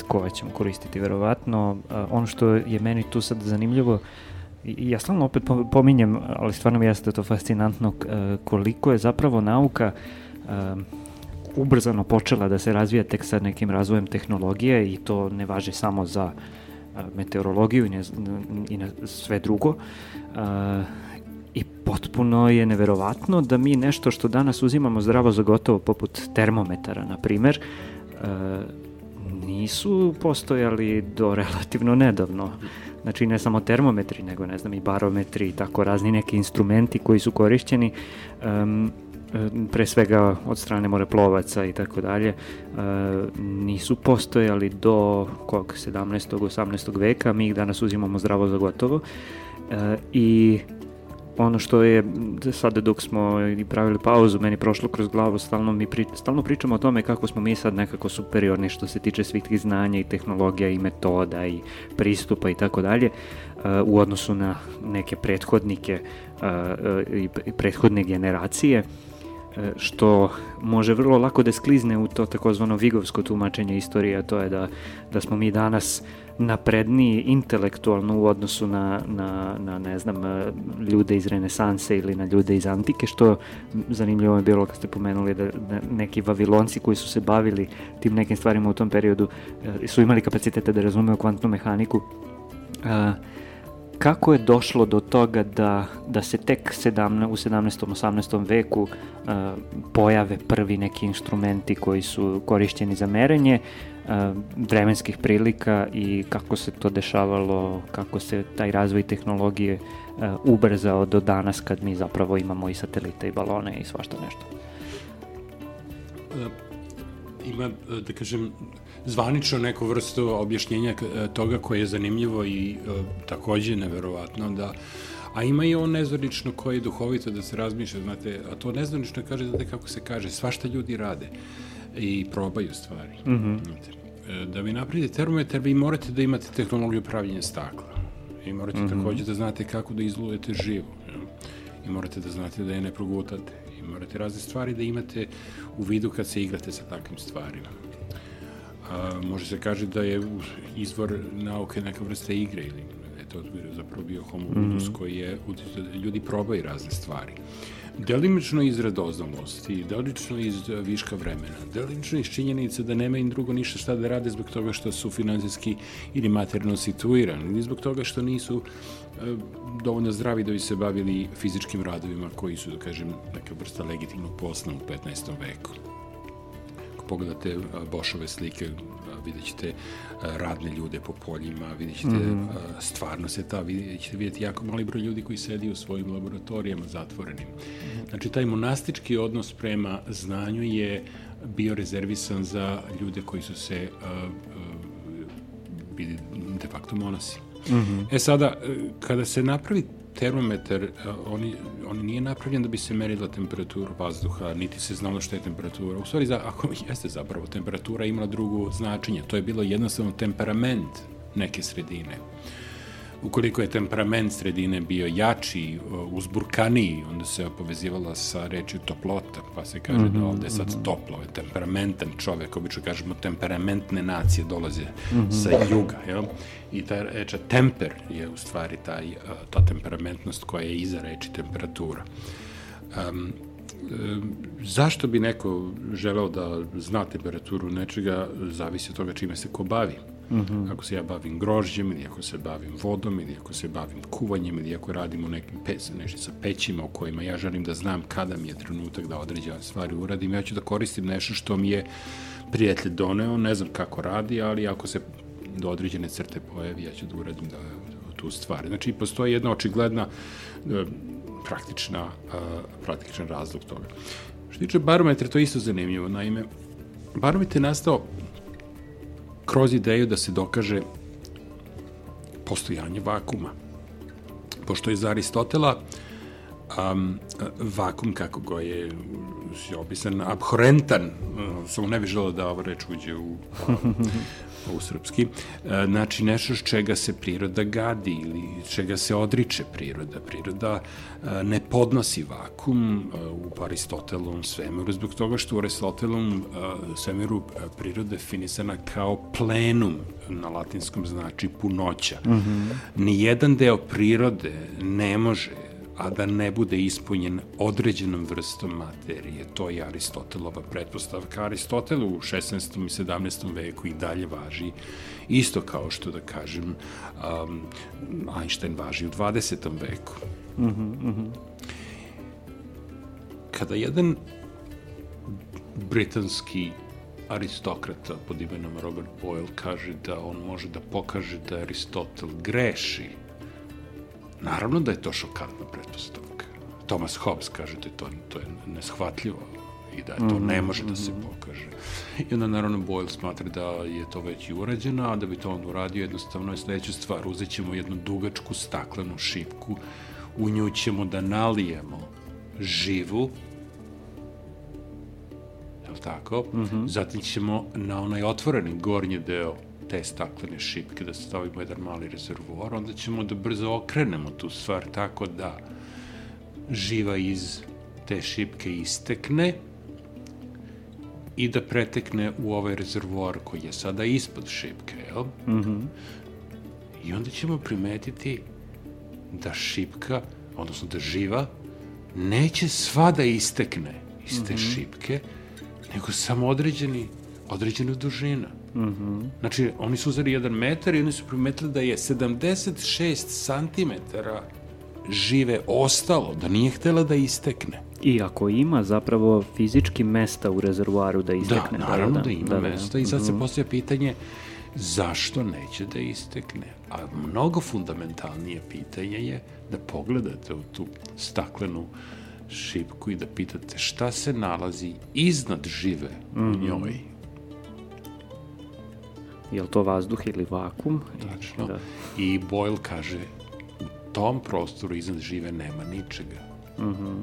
koje ćemo koristiti verovatno. E, ono što je meni tu sad zanimljivo, i ja stalno opet pominjem, ali stvarno mi jeste to fascinantno, e, koliko je zapravo nauka e, ubrzano počela da se razvija tek sa nekim razvojem tehnologije i to ne važi samo za meteorologiju i, ne, i na sve drugo. I potpuno je neverovatno da mi nešto što danas uzimamo zdravo za gotovo, poput termometara, na primer, nisu postojali do relativno nedavno. Znači ne samo termometri, nego ne znam i barometri i tako razni neki instrumenti koji su korišćeni. Um, pre svega od strane moreplovaca i tako dalje, nisu postojali do kog 17. 18. veka, mi ih danas uzimamo zdravo za gotovo i ono što je sada dok smo i pravili pauzu meni prošlo kroz glavu stalno mi pri, stalno pričamo o tome kako smo mi sad nekako superiorni što se tiče svih tih znanja i tehnologija i metoda i pristupa i tako dalje u odnosu na neke prethodnike i prethodne generacije. E, što može vrlo lako da sklizne u to takozvano vigovsko tumačenje istorije, a to je da, da smo mi danas napredniji intelektualno u odnosu na, na, na, ne znam, e, ljude iz renesanse ili na ljude iz antike, što zanimljivo je bilo kad ste pomenuli da, da neki vavilonci koji su se bavili tim nekim stvarima u tom periodu e, su imali kapacitete da razumeju kvantnu mehaniku. Uh, kako je došlo do toga da, da se tek 17, u 17. 18. veku uh, pojave prvi neki instrumenti koji su korišćeni za merenje uh, vremenskih prilika i kako se to dešavalo, kako se taj razvoj tehnologije uh, ubrzao do danas kad mi zapravo imamo i satelite i balone i svašta nešto. Uh, ima, da kažem, zvanično neku vrstu objašnjenja e, toga koje je zanimljivo i e, takođe neverovatno da a ima i on nezvanično koji je duhovito da se razmišlja, znate, a to nezvanično kaže, znate kako se kaže, svašta ljudi rade i probaju stvari. Mm -hmm. znate, e, da vi napravite termometar, vi morate da imate tehnologiju pravljenja stakla. I morate mm -hmm. takođe da znate kako da izlujete živu. I morate da znate da je ne progutate. I morate razne stvari da imate u vidu kad se igrate sa takvim stvarima a, može se kaže da je izvor nauke neka vrsta igre ili da je to zapravo bio homo ludus mm -hmm. koji je, ljudi probaju razne stvari. Delimično iz radoznalosti, delimično iz viška vremena, delimično iz činjenice da nema im drugo ništa šta da rade zbog toga što su finansijski ili materijalno situirani, ili zbog toga što nisu e, dovoljno zdravi da bi se bavili fizičkim radovima koji su, da kažem, neka vrsta legitimnog posla u 15. veku pogledate Bošove slike, vidjet ćete radne ljude po poljima, vidjet ćete mm -hmm. stvarno se ta, vidjet ćete vidjeti jako mali broj ljudi koji sedi u svojim laboratorijama zatvorenim. Mm -hmm. Znači, taj monastički odnos prema znanju je bio rezervisan za ljude koji su se uh, uh, bili de facto monasi. Mm -hmm. E sada, kada se napravi termometar, e, on, on nije napravljen da bi se merila temperatura vazduha, niti se znalo što je temperatura. U stvari, za, ako jeste zapravo, temperatura imala drugo značenje. To je bilo jednostavno temperament neke sredine. Ukoliko je temperament sredine bio jači, uzburkaniji, onda se povezivala sa rečju toplota, pa se kaže mm -hmm, da mhm, ovde je sad mm -hmm. toplo, je temperamentan čovek, obično kažemo temperamentne nacije dolaze mm -hmm. sa juga, jel? I ta reča temper je u stvari taj, ta temperamentnost koja je iza reči temperatura. Um, zašto bi neko želeo da zna temperaturu nečega, zavisi od toga čime se ko bavi. Mm -hmm. Ako se ja bavim grožđem ili ako se bavim vodom ili ako se bavim kuvanjem ili ako radim u nekim pe, nešto sa pećima u kojima ja želim da znam kada mi je trenutak da određene stvari uradim, ja ću da koristim nešto što mi je prijatelj doneo, ne znam kako radi, ali ako se do određene crte pojavi, ja ću da uradim da, tu stvar. Znači, postoji jedna očigledna e, praktična, uh, praktičan razlog toga. Što tiče barometra, to je isto zanimljivo. Naime, barometar je nastao kroz ideju da se dokaže postojanje vakuma. Pošto je za Aristotela um, vakum, kako ga je opisan, abhorentan, e, samo ne bih želeo da ova reč uđe u, u srpski, e, znači nešto s čega se priroda gadi ili čega se odriče priroda. Priroda e, ne podnosi vakum u Aristotelovom svemiru, zbog toga što u Aristotelovom svemiru priroda je finisana kao plenum, na latinskom znači punoća. Mm -hmm. Nijedan deo prirode ne može a da ne bude ispunjen određenom vrstom materije. To je Aristotelova pretpostavka. Aristotel u 16. i 17. veku i dalje važi, isto kao što da kažem um, Einstein važi u 20. veku. Mm -hmm, mm -hmm. Kada jedan britanski aristokrata pod imenom Robert Boyle kaže da on može da pokaže da Aristotel greši Naravno da je to šokantna pretpostavka. Thomas Hobbes kaže da je to, to je neshvatljivo i da to ne može da se mhm. pokaže. I onda naravno Boyle smatra da je to već i urađeno, a da bi to on uradio jednostavno je sledeća stvar. Uzet ćemo jednu dugačku staklenu šipku, u nju ćemo da nalijemo živu, je li tako? Mm -hmm. Zatim ćemo na onaj otvoreni gornji deo te staklene šipke, da stavimo jedan mali rezervoar, onda ćemo da brzo okrenemo tu stvar tako da živa iz te šipke istekne i da pretekne u ovaj rezervoar koji je sada ispod šipke, jel? Mm -hmm. I onda ćemo primetiti da šipka, odnosno da živa, neće sva da istekne iz te mm -hmm. šipke, nego samo određeni, određena dužina. Mm -hmm. Znači, oni su uzeli jedan metar i oni su primetili da je 76 santimetara žive ostalo, da nije htela da istekne. I ako ima zapravo fizički mesta u rezervoaru da istekne. Da, naravno da, da, da ima da, da, mesta da. i sad se mhm. postoja pitanje zašto neće da istekne. A mnogo fundamentalnije pitanje je da pogledate u tu staklenu šipku i da pitate šta se nalazi iznad žive mm -hmm. u mhm. njoj je li to vazduh ili vakum? Tačno. Da. I Boyle kaže, u tom prostoru iznad žive nema ničega. Uh mhm. -huh.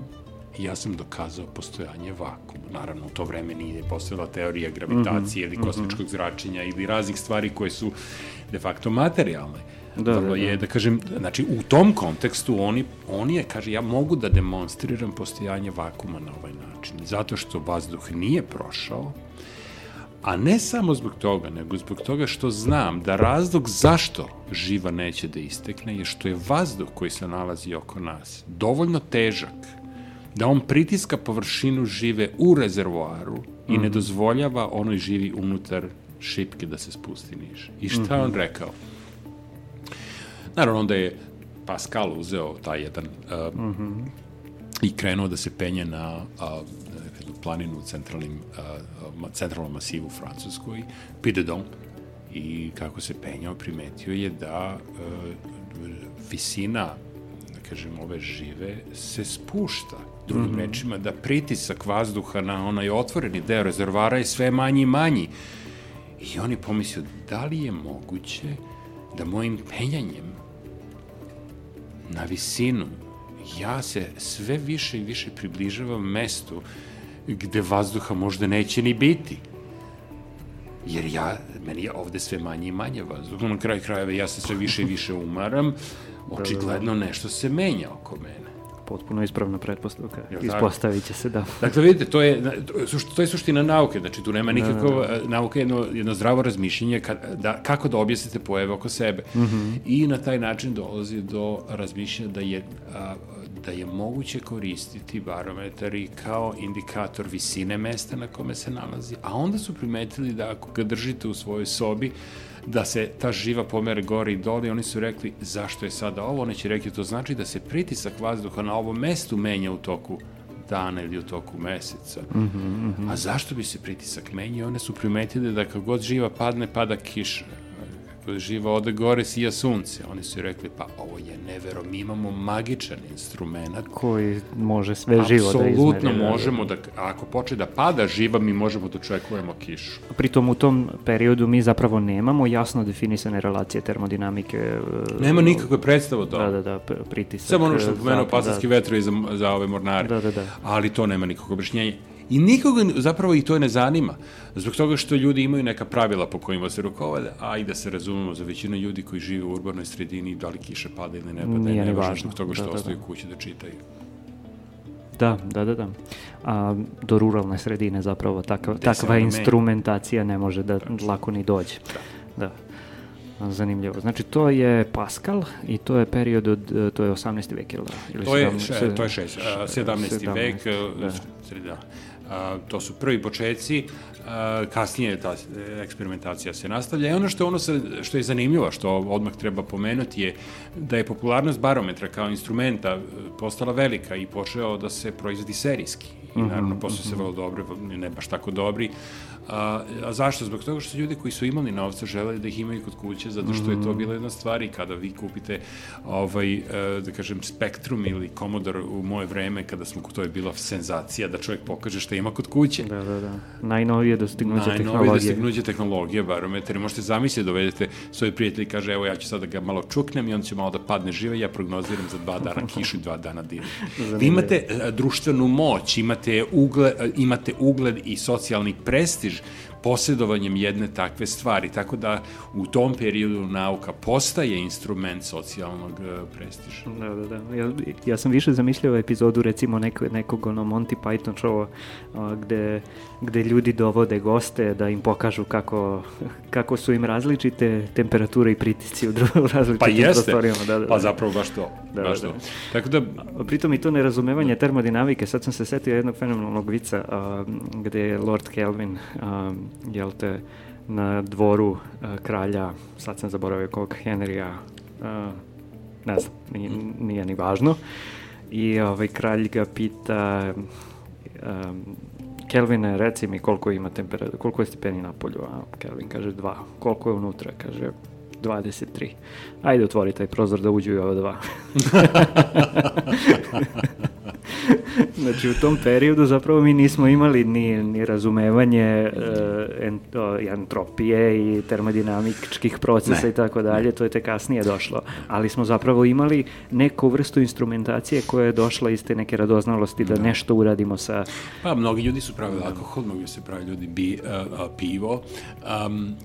I ja sam dokazao postojanje vakuma. Naravno, u to vreme nije postojala teorija gravitacije uh -huh. ili kosmičkog uh -huh. zračenja ili raznih stvari koje su de facto materijalne. Da, Vrlo da, da. je, da kažem, znači u tom kontekstu oni, oni je, kaže, ja mogu da demonstriram postojanje vakuma na ovaj način. Zato što vazduh nije prošao, A ne samo zbog toga, nego zbog toga što znam da razlog zašto živa neće da istekne je što je vazduh koji se nalazi oko nas dovoljno težak da on pritiska površinu žive u rezervoaru i mm -hmm. ne mhm. dozvoljava onoj živi unutar šipke da se spusti niže. I šta mm -hmm. on rekao? Naravno, onda je Pascal uzeo taj jedan uh, mm -hmm. i krenuo da se penje na uh, planinu u centralnim, uh, centralnom masivu u Francuskoj, Pidedon, i kako se penjao, primetio je da uh, visina da kažem, ove žive se spušta. Drugim mm -hmm. rečima, da pritisak vazduha na onaj otvoreni deo rezervara je sve manji i manji. I on je pomislio, da li je moguće da mojim penjanjem na visinu ja se sve više i više približavam mestu gde vazduha možda neće ni biti. Jer ja, meni je ovde sve manje i manje vazduha. Na kraju krajeva ja se sve više i više umaram. Očigledno nešto se menja oko mene potpuno ispravna pretpostavka. Ispostavit će se, da. Dakle, vidite, to je, to je suština nauke, znači tu nema nikakvo, da, da, da. nauka jedno, jedno zdravo razmišljenje ka, da, kako da objasnite pojave oko sebe. Mm -hmm. I na taj način dolazi do razmišljanja da je a, da je moguće koristiti barometar i kao indikator visine mesta na kome se nalazi, a onda su primetili da ako ga držite u svojoj sobi, da se ta živa pomere gore i dole i oni su rekli zašto je sada ovo, oni će rekli to znači da se pritisak vazduha na ovom mestu menja u toku dana ili u toku meseca. Mm -hmm, mm -hmm. A zašto bi se pritisak menjao? One su primetili da kako god živa padne, pada kiša živa ode gore sija sunce. Oni su rekli, pa ovo je nevero, mi imamo magičan instrument. Koji može sve živo da izmeri. Apsolutno da. možemo da, ako počne da pada živa, mi možemo da očekujemo kišu. Pritom u tom periodu mi zapravo nemamo jasno definisane relacije termodinamike. E, Nema nikakve predstave o tome. Da, da, da, pritisak. Samo ono što je pomenuo pasarski da, vetrovi za, za ove mornare. Da, da, da. Ali to nema nikakve objašnjenje. I nikoga zapravo i to ne zanima. Zbog toga što ljudi imaju neka pravila po kojima se rukovode, a i da se razumemo za većinu ljudi koji žive u urbanoj sredini, da li kiša pada ili ne pada, Nije ne važno zbog toga što Da, da, da. ostaju kući da čitaju. Da, da, da, da. A do ruralne sredine zapravo takva, takva instrumentacija ne može da lako ni dođe. Da. A, Zanimljivo. Znači, to je Pascal i to je period od, to je 18. vek, ili, ili To je, 17? še, to je šest, a, 17. vek, da. sreda. A, to su prvi početci, a, kasnije ta eksperimentacija se nastavlja. I ono što, ono sa, što je zanimljivo, što odmah treba pomenuti je da je popularnost barometra kao instrumenta e, postala velika i počeo da se proizvodi serijski. I Mhm, naravno, posle se vrlo dobri, ne baš tako dobri. A, a zašto? Zbog toga što su ljudi koji su imali novca želeli da ih imaju kod kuće, zato što je Mhm. to bila jedna stvar i kada vi kupite ovaj, e, da kažem, Spectrum ili Commodore u moje vreme, kada smo, to je bila senzacija da čovjek pokaže šta ima kod kuće. Da, da, da. Najnovije dostignuće Najnovije tehnologije. dostignuće tehnologije, barometar. Možete zamisliti, dovedete svoje prijatelji i kaže, evo ja ću sad da ga malo čuknem i on će malo da padne žive, ja prognoziram za dva dana kišu i dva dana divu. Vi imate e, društvenu moć, imate ugled, e, imate ugled i socijalni prestiž posjedovanjem jedne takve stvari, tako da u tom periodu nauka postaje instrument socijalnog e, prestiža. Da, da, da. Ja, ja sam više zamišljao epizodu recimo nek, nekog ono Monty Python showa gde, gde ljudi dovode goste da im pokažu kako, kako su im različite temperature i pritisci u, različitim Pa jeste, prostorijama. Da, da, pa da. zapravo baš to. Da, baš da. to. Tako da, A Pritom i to nerazumevanje termodinamike, sad sam se setio jednog fenomenalnog vica a, gde je Lord Kelvin, a, jel te, na dvoru a, kralja, sad sam zaboravio kog, Henrya, a, ne znam, nije, nije ni važno, i ovaj kralj ga pita, a, Kelvine, reci mi koliko ima temperatura, koliko je stepeni na polju, a Kelvin kaže dva, koliko je unutra, kaže 23. Ajde otvori taj prozor da uđu i ova dva. znači u tom periodu zapravo mi nismo imali ni, ni razumevanje e, ento, entropije i termodinamičkih procesa Ne. i tako dalje, to je te kasnije došlo. Ali smo zapravo imali neku vrstu instrumentacije koja je došla iz te neke radoznalosti da nešto uradimo sa... Pa, mnogi ljudi su pravili alkohol, mnogi su pravili ljudi bi, a, a, pivo. Um,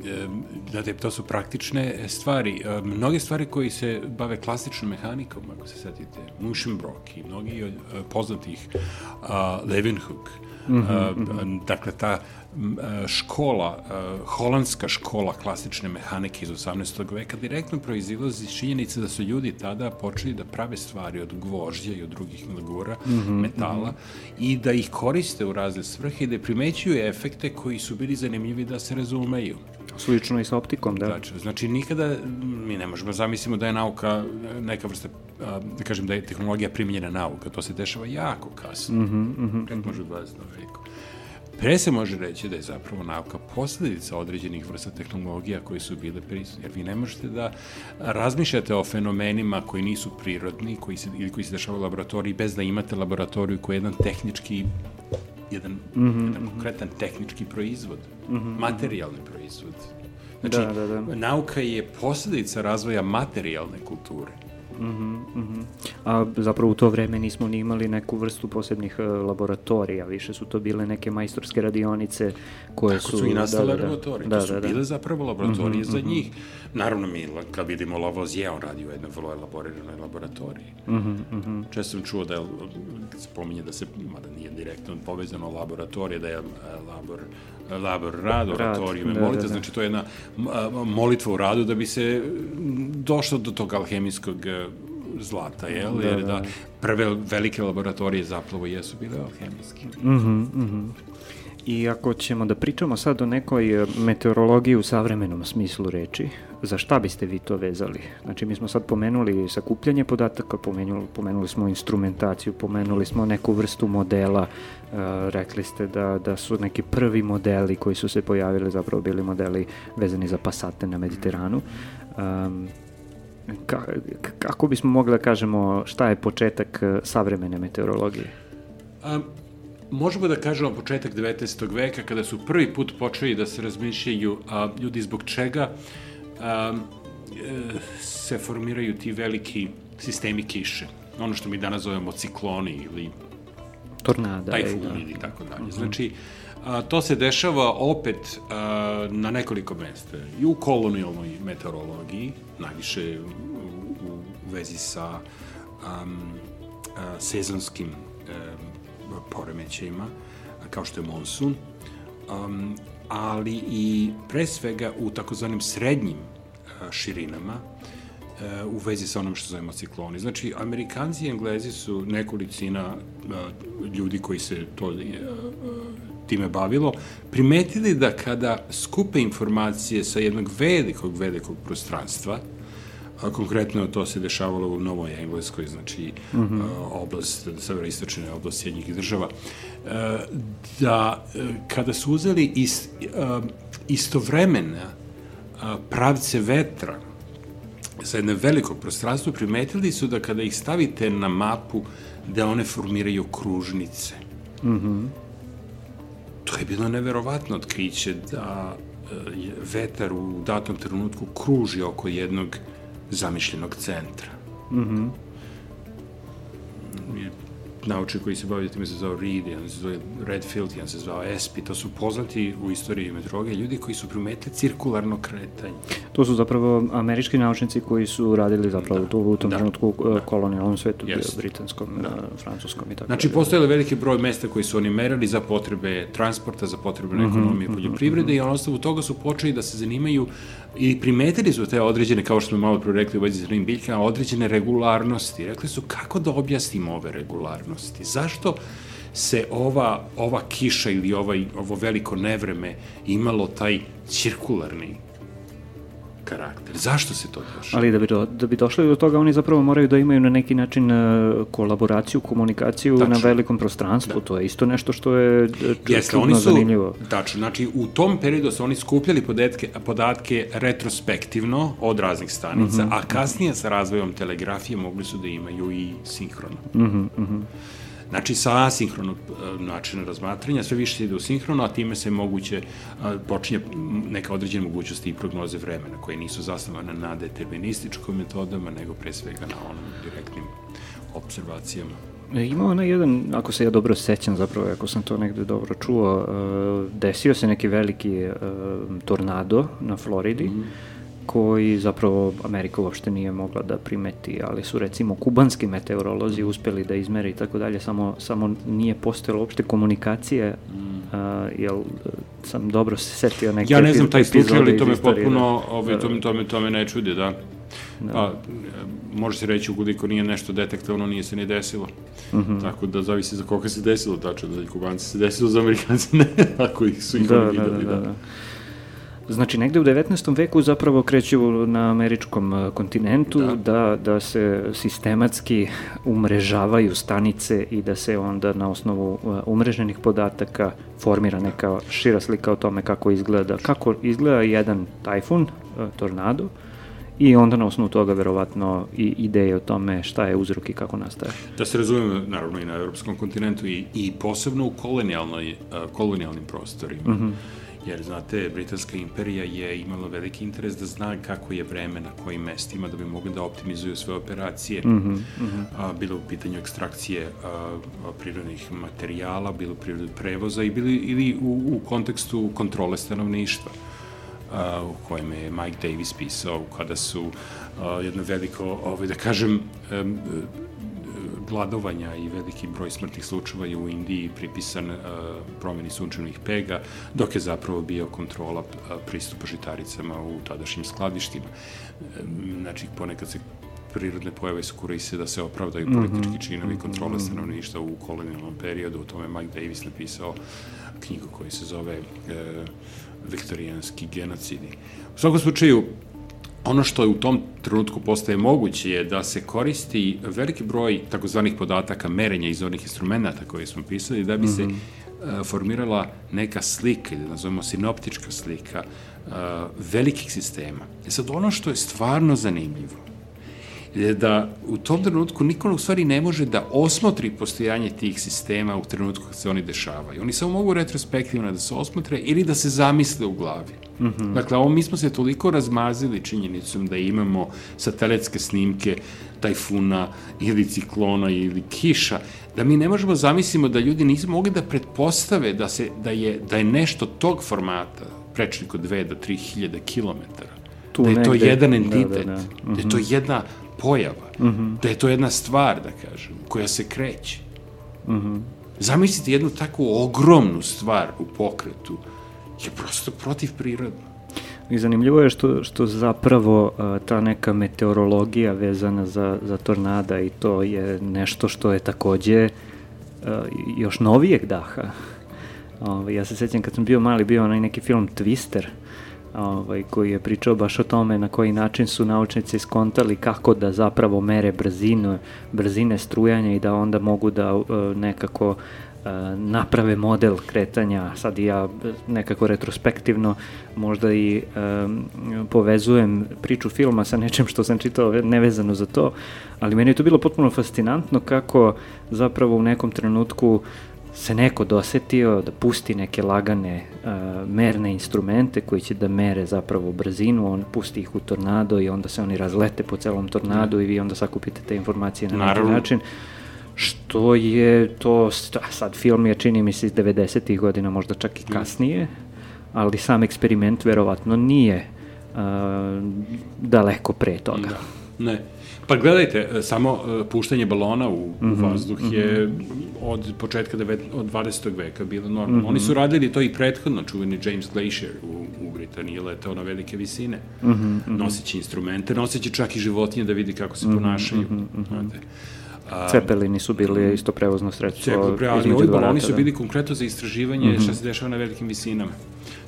znate, to su praktične stvari. A, mnoge stvari koji se bave klasičnom mehanikom, ako se setite, Mušenbrock i mnogi od poznatih a, Leeuwenhoek, a, dakle, ta m, a, škola, a, holandska škola klasične mehanike iz 18. veka direktno proizilazi iz činjenice da su ljudi tada počeli da prave stvari od gvožđa i od drugih legura, metala, i da ih koriste u razne svrhe i da primećuju efekte koji su bili zanimljivi da se razumeju. Slično i sa optikom, da. Znači, znači nikada mi ne možemo zamislimo da je nauka neka vrsta, a, da kažem da je tehnologija primjenjena nauka, to se dešava jako kasno, mm -hmm, tek može u 20. veku. Pre se može reći da je zapravo nauka posledica određenih vrsta tehnologija koji su bile prisutne, jer vi ne možete da razmišljate o fenomenima koji nisu prirodni koji se, ili koji se dešavaju u laboratoriji bez da imate laboratoriju koji je jedan tehnički jedan, mm -hmm. jedan konkretan tehnički proizvod, mm -hmm. materijalni proizvod. Znači, Da, da, da. nauka je posledica razvoja materijalne kulture. A zapravo u to vreme nismo ni imali neku vrstu posebnih e, laboratorija, više su to bile neke majstorske radionice koje Tako su i nastale laboratorije. Da, to su da, da. bile zapravo laboratorije za njih. Naravno, mi kad vidimo Lavoisier, on radi u jednoj vrlo elaboriranoj laboratoriji. Često sam čuo da je, kad se pominje da se, mada nije direktno povezano laboratorije, da je e, labor, labor rad, oratorijum, da, molitva, da, da. znači to je jedna molitva u radu da bi se došlo do tog alhemijskog e, zlata, jel? Da, Jer da. da prve velike laboratorije zapravo jesu bile alhemijske. Mhm, mhm. I ako ćemo da pričamo sad o nekoj e, meteorologiji u savremenom smislu reči, za šta biste vi to vezali? Znači, mi smo sad pomenuli sakupljanje podataka, pomenuli, pomenuli smo instrumentaciju, pomenuli smo neku vrstu modela, rekli ste da, da su neki prvi modeli koji su se pojavili zapravo bili modeli vezani za pasate na Mediteranu. Um, ka, kako bismo mogli da kažemo šta je početak e, savremene meteorologije? A, možemo da kažemo početak 19. veka kada su prvi put počeli da se razmišljaju a, ljudi zbog čega a, e, se formiraju ti veliki sistemi kiše. Ono što mi danas zovemo cikloni ili Tornada. Tajfun ili tako dalje. Znači, a, to se dešava opet a, na nekoliko mesta. I u kolonijalnoj meteorologiji, najviše u, u vezi sa um, a, sezonskim um, poremećajima, kao što je monsun, um, ali i pre svega u takozvanim srednjim a, širinama, a, u vezi sa onom što zovemo cikloni. Znači, Amerikanci i Englezi su nekolicina a, ljudi koji se to a, time bavilo, primetili da kada skupe informacije sa jednog velikog, velikog prostranstva, a konkretno to se dešavalo u Novoj Engleskoj, znači mm -hmm. oblast, severoistočne oblast Sjednjih država, da kada su uzeli ist, istovremena pravce vetra sa jedne velikog prostranstva, primetili su da kada ih stavite na mapu, da one formiraju kružnice. Mm to je bilo neverovatno otkriće da je vetar u datom trenutku kruži oko jednog zamišljenog centra. Mm naučnik koji se bavio time se zvao Reed, jedan se zove Redfield, jedan se zvao Espy, to su poznati u istoriji meteorologije ljudi koji su primetili cirkularno kretanje. To su zapravo američki naučnici koji su radili zapravo da, to u tom da, trenutku da. kolonijalnom svetu, yes. britanskom, da. francuskom i tako. Znači, postojali veliki broj mesta koji su oni merali za potrebe transporta, za potrebe mm -hmm, ekonomije i poljoprivrede mm -hmm. i on osnovu toga su počeli da se zanimaju i primetili su te određene, kao što smo malo pre rekli u vezi sa biljkama, određene regularnosti. Rekli su kako da objasnimo ove regularnosti? Zašto se ova, ova kiša ili ovaj, ovo veliko nevreme imalo taj cirkularni karakter. Zašto se to dešava? Ali da bi, do, da bi došli do toga, oni zapravo moraju da imaju na neki način uh, kolaboraciju, komunikaciju tačno. na velikom prostranstvu. Da. To je isto nešto što je e, Jeste, oni su, zanimljivo. Tačno, znači u tom periodu su oni skupljali podatke, podatke retrospektivno od raznih stanica, mm -hmm. a kasnije sa razvojom telegrafije mogli su da imaju i sinhrono. Mm -hmm, mm -hmm. Znači, sa asinhronog e, načina razmatranja, sve više se ide u sinhrono, a time se moguće, e, počinje neka određena mogućnost i prognoze vremena, koje nisu zasnovane na determinističkim metodama, nego pre svega na onom direktnim observacijama. E, ima ona jedan, ako se ja dobro sećam zapravo, ako sam to negde dobro čuo, desio se neki veliki tornado na Floridi, mm -hmm koji zapravo Amerika uopšte nije mogla da primeti, ali su recimo kubanski meteorolozi uspeli da izmere i tako dalje, samo, samo nije postojalo uopšte komunikacije, mm. uh, jel sam dobro se setio neke Ja ne znam taj slučaj, ali to me potpuno, da, ovaj, to, me, to, me, to me ne čudi, da. Da. Pa, može se reći ukoliko nije nešto detektovano, nije se ni desilo. Mm -hmm. Tako da zavisi za koga se desilo, tačno da kubanci se desilo, za amerikanci ne, ako ih su ih da, da, videli, da. da. da. Znači, negde u 19. veku zapravo kreću na američkom e, kontinentu da. da, da se sistematski umrežavaju stanice i da se onda na osnovu e, umreženih podataka formira neka šira slika o tome kako izgleda, kako izgleda jedan tajfun, e, tornado, i onda na osnovu toga verovatno i ideje o tome šta je uzrok i kako nastaje. Da se razumemo, naravno i na evropskom kontinentu i, i posebno u kolonijalnoj, kolonijalnim prostorima. Mm -hmm jer znate, Britanska imperija je imala veliki interes da zna kako je vreme na kojim mestima da bi mogli da optimizuju sve operacije. Mm -hmm, mm -hmm. A, bilo u pitanju ekstrakcije a, prirodnih materijala, bilo prirodnih prevoza i bili, ili u, u kontekstu kontrole stanovništva a, u kojem je Mike Davis pisao kada su a, jedno veliko, ovaj, da kažem, a, gladovanja i veliki broj smrtnih slučajeva je u Indiji pripisan uh, promeni sunčanih pega, dok je zapravo bio kontrola uh, pristupa žitaricama u tadašnjim skladištima. Um, znači, ponekad se prirodne pojave su koriste da se opravdaju mm -hmm. politički činovi mhm. kontrole stanovništva u kolonijalnom periodu. O tome Mike Davis napisao knjigu koja se zove e, Viktorijanski genocidi. U svakom slučaju, ono što je u tom trenutku postaje moguće je da se koristi veliki broj takozvanih podataka merenja iz onih instrumenta koje smo pisali da bi mm -hmm. se uh, formirala neka slika ili nazovemo sinoptička slika uh, velikih sistema. E sad ono što je stvarno zanimljivo je da u tom trenutku niko u stvari ne može da osmotri postojanje tih sistema u trenutku kad se oni dešavaju. Oni samo mogu retrospektivno da se osmotre ili da se zamisle u glavi. Mm -hmm. Dakle, ovo mi smo se toliko razmazili činjenicom da imamo satelitske snimke tajfuna ili ciklona ili kiša, da mi ne možemo zamislimo da ljudi nisu mogli da pretpostave da, se, da, je, da je nešto tog formata, prečnik od 2 do 3 hiljade kilometara, tu da je negde, to jedan entitet, da, da, da. Mm -hmm. da je to mhm. jedna pojava, mm -hmm. da je to jedna stvar, da kažem, koja se kreće. Mm -hmm. Zamislite jednu takvu ogromnu stvar u pokretu, je prosto protiv prirodno. I zanimljivo je što, što zapravo a, ta neka meteorologija vezana za, za tornada i to je nešto što je takođe a, još novijeg daha. O, ovaj, ja se sećam kad sam bio mali, bio onaj neki film Twister, ovaj, koji je pričao baš o tome na koji način su naučnici skontali kako da zapravo mere brzinu, brzine strujanja i da onda mogu da uh, nekako uh, naprave model kretanja. Sad ja nekako retrospektivno možda i um, povezujem priču filma sa nečem što sam čitao nevezano za to, ali meni je to bilo potpuno fascinantno kako zapravo u nekom trenutku uh, se neko dosetio da pusti neke lagane uh, merne instrumente koji će da mere zapravo brzinu, on pusti ih u tornado i onda se oni razlete po celom tornadu mm. i vi onda sakupite te informacije na Naravno. neki način što je to, sad film je čini mi se iz 90. godina, možda čak i mm. kasnije, ali sam eksperiment verovatno nije uh, daleko pre toga. Da. Ne. Pa gledajte, e, samo e, puštanje balona u, mm -hmm, u mhm, vazduh mm -hmm. je mhm. od početka devet, od 20. veka bilo normalno. Mm -hmm. Oni su radili to i prethodno, čuveni James Glacier u, u Britaniji, letao na velike visine, mm -hmm, noseći instrumente, noseći čak i životinje da vidi kako se -hmm, ponašaju. Mm -hmm. A, Cepelini su bili isto prevozno sredstvo. Cepelini, ali ovi baloni su bili konkretno za istraživanje mm -hmm. šta se dešava na velikim visinama.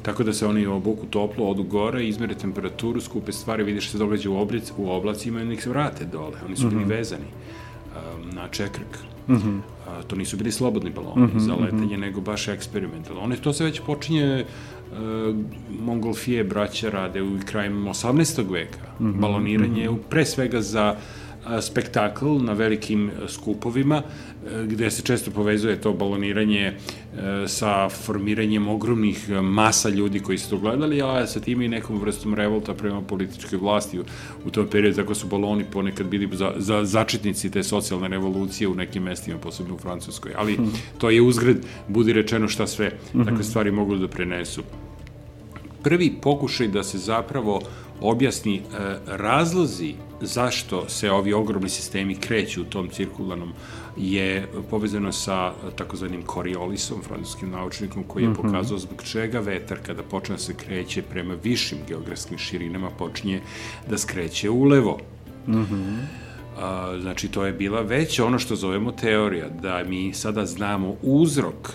Tako da se oni obuku toplo, odu gore, izmere temperaturu, skupe stvari, vidiš što se događa u, oblic, u oblacima i oni se vrate dole. Oni su bili mm -hmm. vezani um, na čekrk. Mm -hmm. uh, to nisu bili slobodni baloni mm -hmm. za letanje, mm -hmm. nego baš eksperimentalno. Oni, to se već počinje uh, Mongolfije braća rade u krajem 18. veka. Mm -hmm. Baloniranje, mm -hmm. pre svega za spektakl na velikim skupovima, gde se često povezuje to baloniranje sa formiranjem ogromnih masa ljudi koji su to gledali, a sa tim i nekom vrstom revolta prema političkoj vlasti u, u tom periodu, tako su baloni ponekad bili za, za začetnici te socijalne revolucije u nekim mestima, posebno u Francuskoj. Ali hmm. to je uzgred, budi rečeno šta sve hmm. takve stvari mogu da prenesu. Prvi pokušaj da se zapravo objasni e, razlozi zašto se ovi ogromni sistemi kreću u tom cirkularnom je povezano sa takozvanim Coriolisom, francuskim naučnikom, koji je mhm. pokazao zbog čega vetar kada počne da se kreće prema višim geografskim širinama počinje da skreće ulevo. Mm -hmm. A, znači, to je bila već ono što zovemo teorija, da mi sada znamo uzrok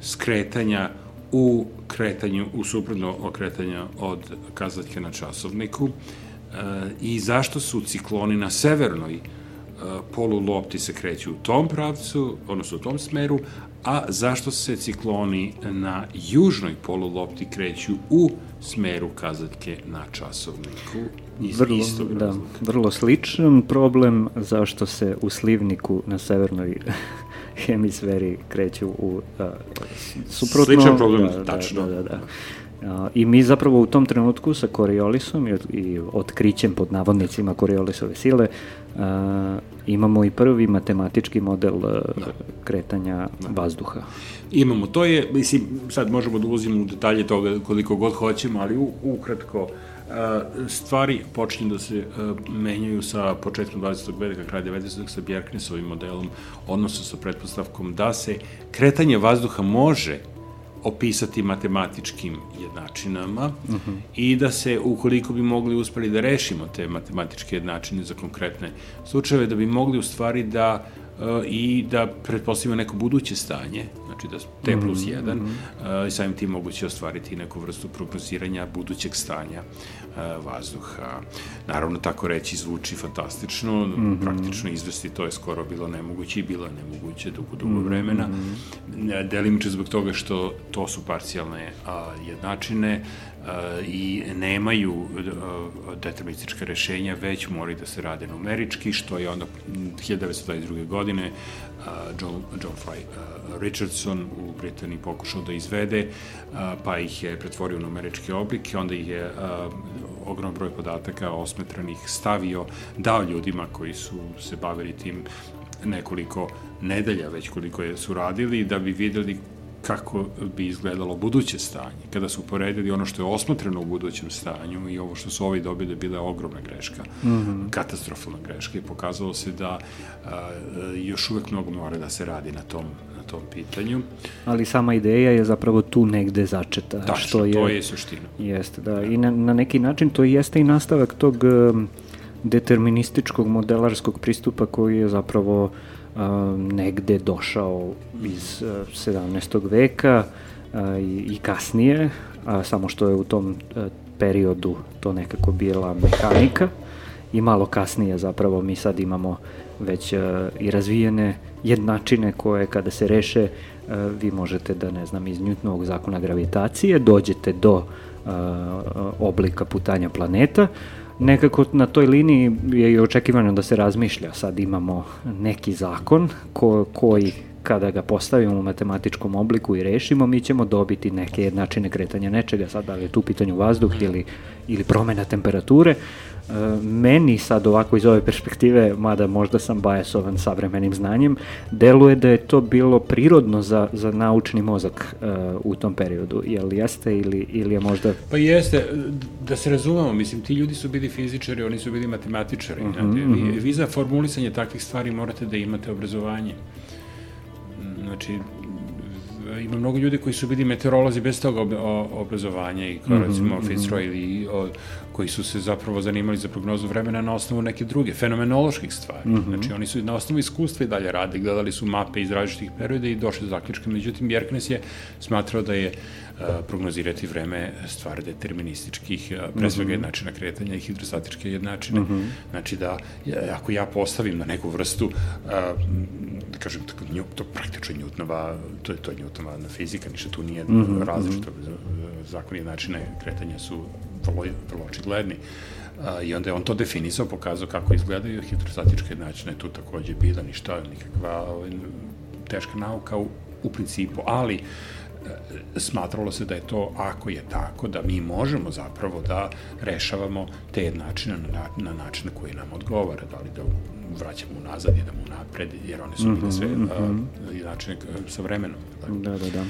skretanja u kretanju, u suprotno okretanja od kazaljke na časovniku. E, i zašto su cikloni na severnoj e, polu lopti se kreću u tom pravcu, odnosno u tom smeru, a zašto se cikloni na južnoj polu lopti kreću u smeru kazaljke na časovniku? Iz vrlo, istog da, vrlo sličan problem zašto se u slivniku na severnoj hemisferi kreću u uh, suprotno. Sličan problem, da, da tačno. Da, da, da. Uh, I mi zapravo u tom trenutku sa Coriolisom i, i otkrićem pod navodnicima Coriolisove sile uh, imamo i prvi matematički model uh, da. kretanja da. vazduha. Imamo, to je, mislim, sad možemo da ulazimo u detalje toga koliko god hoćemo, ali u, ukratko, uh, stvari počinju da se menjaju sa početkom 20. veka, kraj 19. sa Bjerknesovim modelom, odnosno sa pretpostavkom da se kretanje vazduha može opisati matematičkim jednačinama uh mhm. -huh. i da se, ukoliko bi mogli uspeli da rešimo te matematičke jednačine za konkretne slučajeve, da bi mogli u stvari da uh, i da pretpostavimo neko buduće stanje, znači da T plus 1 mm -hmm. uh, i samim tim moguće ostvariti neku vrstu prognoziranja budućeg stanja uh, vazduha. Naravno, tako reći zvuči fantastično, mm -hmm. praktično izvesti to je skoro bilo nemoguće i bilo je nemoguće dugo, dugo mm -hmm. vremena. Delimiče zbog toga što to su parcijalne a, jednačine, i nemaju determinističke rešenja, već moraju da se rade numerički, što je onda 1922. godine John, John Fry Richardson u Britaniji pokušao da izvede, pa ih je pretvorio u numeričke oblike, onda ih je ogrom broj podataka osmetranih stavio, dao ljudima koji su se bavili tim nekoliko nedelja već koliko su radili, da bi videli kako bi izgledalo buduće stanje. Kada su poredili ono što je osmotreno u budućem stanju i ovo što su ovi dobili bila ogromna greška, mm -hmm. katastrofalna greška i pokazalo se da a, još uvek mnogo mora da se radi na tom na tom pitanju. Ali sama ideja je zapravo tu negde začeta. Da, što je, to je suština. Jeste, da. I na, na neki način to jeste i nastavak tog determinističkog modelarskog pristupa koji je zapravo uh, negde došao iz 17. veka i, i kasnije, samo što je u tom periodu to nekako bila mehanika i malo kasnije zapravo mi sad imamo već i razvijene jednačine koje kada se reše vi možete da ne znam iz Newtonovog zakona gravitacije dođete do oblika putanja planeta nekako na toj liniji je i očekivano da se razmišlja. Sad imamo neki zakon ko, koji kada ga postavimo u matematičkom obliku i rešimo, mi ćemo dobiti neke načine kretanja nečega, sad da li je tu pitanju vazduh ili, ili promena temperature, meni sad ovako iz ove perspektive, mada možda sam bajasovan savremenim znanjem, deluje da je to bilo prirodno za, za naučni mozak uh, u tom periodu. Je li jeste ili, ili je možda... Pa jeste, da se razumemo, mislim, ti ljudi su bili fizičari, oni su bili matematičari. Uh -huh, vi, -huh. vi za formulisanje takvih stvari morate da imate obrazovanje. Znači, ima mnogo ljudi koji su bili meteorolozi bez toga ob, obrazovanja i kao mm -hmm, recimo mm -hmm. Fitzroy ili o, koji su se zapravo zanimali za prognozu vremena na osnovu neke druge fenomenoloških stvari. Mm -hmm. Znači oni su na osnovu iskustva i dalje radi, gledali su mape iz različitih perioda i došli do zaključka. Međutim, Jerknes je smatrao da je prognozirati vreme stvar determinističkih, pre svega mhm. jednačina kretanja i hidrostatičke jednačine. Mm -hmm. Znači da, ako ja postavim na neku vrstu, da kažem, tako, nju, to praktično Njutnova, to je, to je Njutnova fizika, ništa tu nije mm -hmm. različito. Zakoni jednačine kretanja su vrlo, vrlo očigledni. A, I onda je on to definisao, pokazao kako izgledaju hidrostatičke jednačine, tu takođe bila ništa, nikakva ovaj, teška nauka u, u principu, ali uh, smatralo se da je to, ako je tako, da mi možemo zapravo da rešavamo te jednačine na, na način na koji nam odgovara, da li da vraćamo unazad, idemo unapred, jer one su bile mhm, sve mm -hmm. jednačine sa vremenom. Tako. Da, da, da.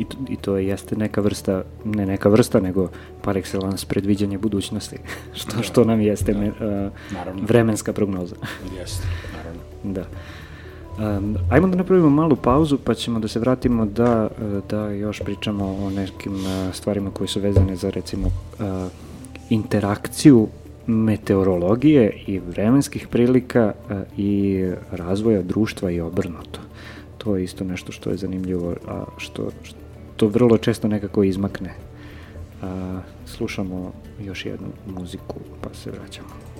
I to, I to jeste neka vrsta, ne neka vrsta, nego par excellence predviđanje budućnosti, što, da, što nam jeste da, me, uh, vremenska prognoza. Jeste, naravno. Da. Um, ajmo da napravimo malu pauzu pa ćemo da se vratimo da, da još pričamo o nekim uh, stvarima koje su vezane za recimo uh, interakciju meteorologije i vremenskih prilika uh, i razvoja društva i obrnuto. To je isto nešto što je zanimljivo, a što, što vrlo često nekako izmakne. Uh, slušamo još jednu muziku pa se vraćamo.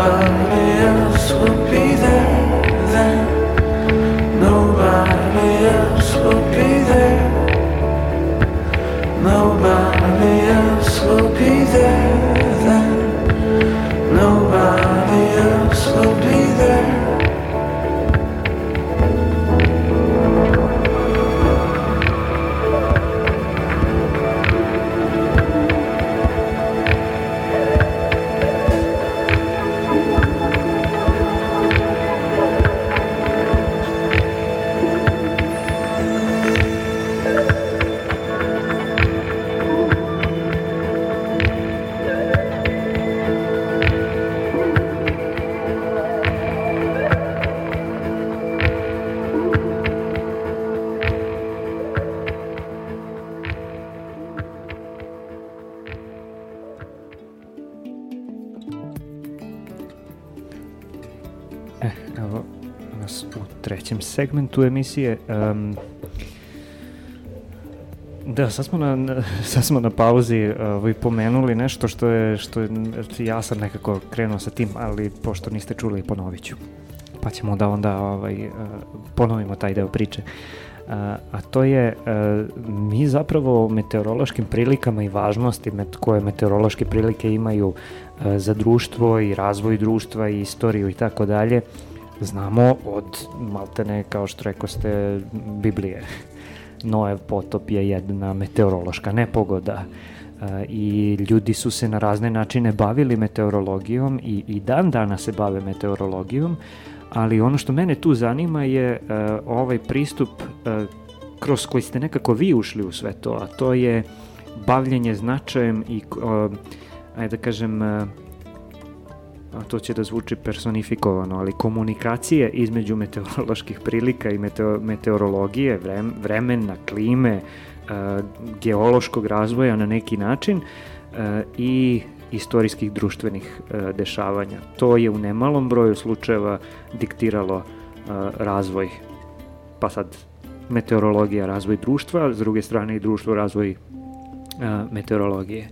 봐. Segmentu emisije um, Da, sad smo na, sad smo na pauzi uh, pomenuli nešto što je, što je, ja sam nekako krenuo sa tim, ali pošto niste čuli, ponovit ću. Pa ćemo da onda ovaj, uh, ponovimo taj deo priče. Uh, a to je, uh, mi zapravo o meteorološkim prilikama i važnosti met, koje meteorološke prilike imaju uh, za društvo i razvoj društva i istoriju i tako dalje, znamo od maltene, kao što rekao ste, Biblije. Noev potop je jedna meteorološka nepogoda i ljudi su se na razne načine bavili meteorologijom i, i dan dana se bave meteorologijom, ali ono što mene tu zanima je uh, ovaj pristup uh, kroz koji ste nekako vi ušli u sve to, a to je bavljenje značajem i, uh, ajde da kažem, uh, a to će da zvuči personifikovano, ali komunikacije između meteoroloških prilika i meteo, meteorologije, vrem, vremena, klime, e, geološkog razvoja na neki način e, i istorijskih društvenih e, dešavanja. To je u nemalom broju slučajeva diktiralo razvoj, pa sad meteorologija razvoj društva, s druge strane i društvo razvoj meteorologije.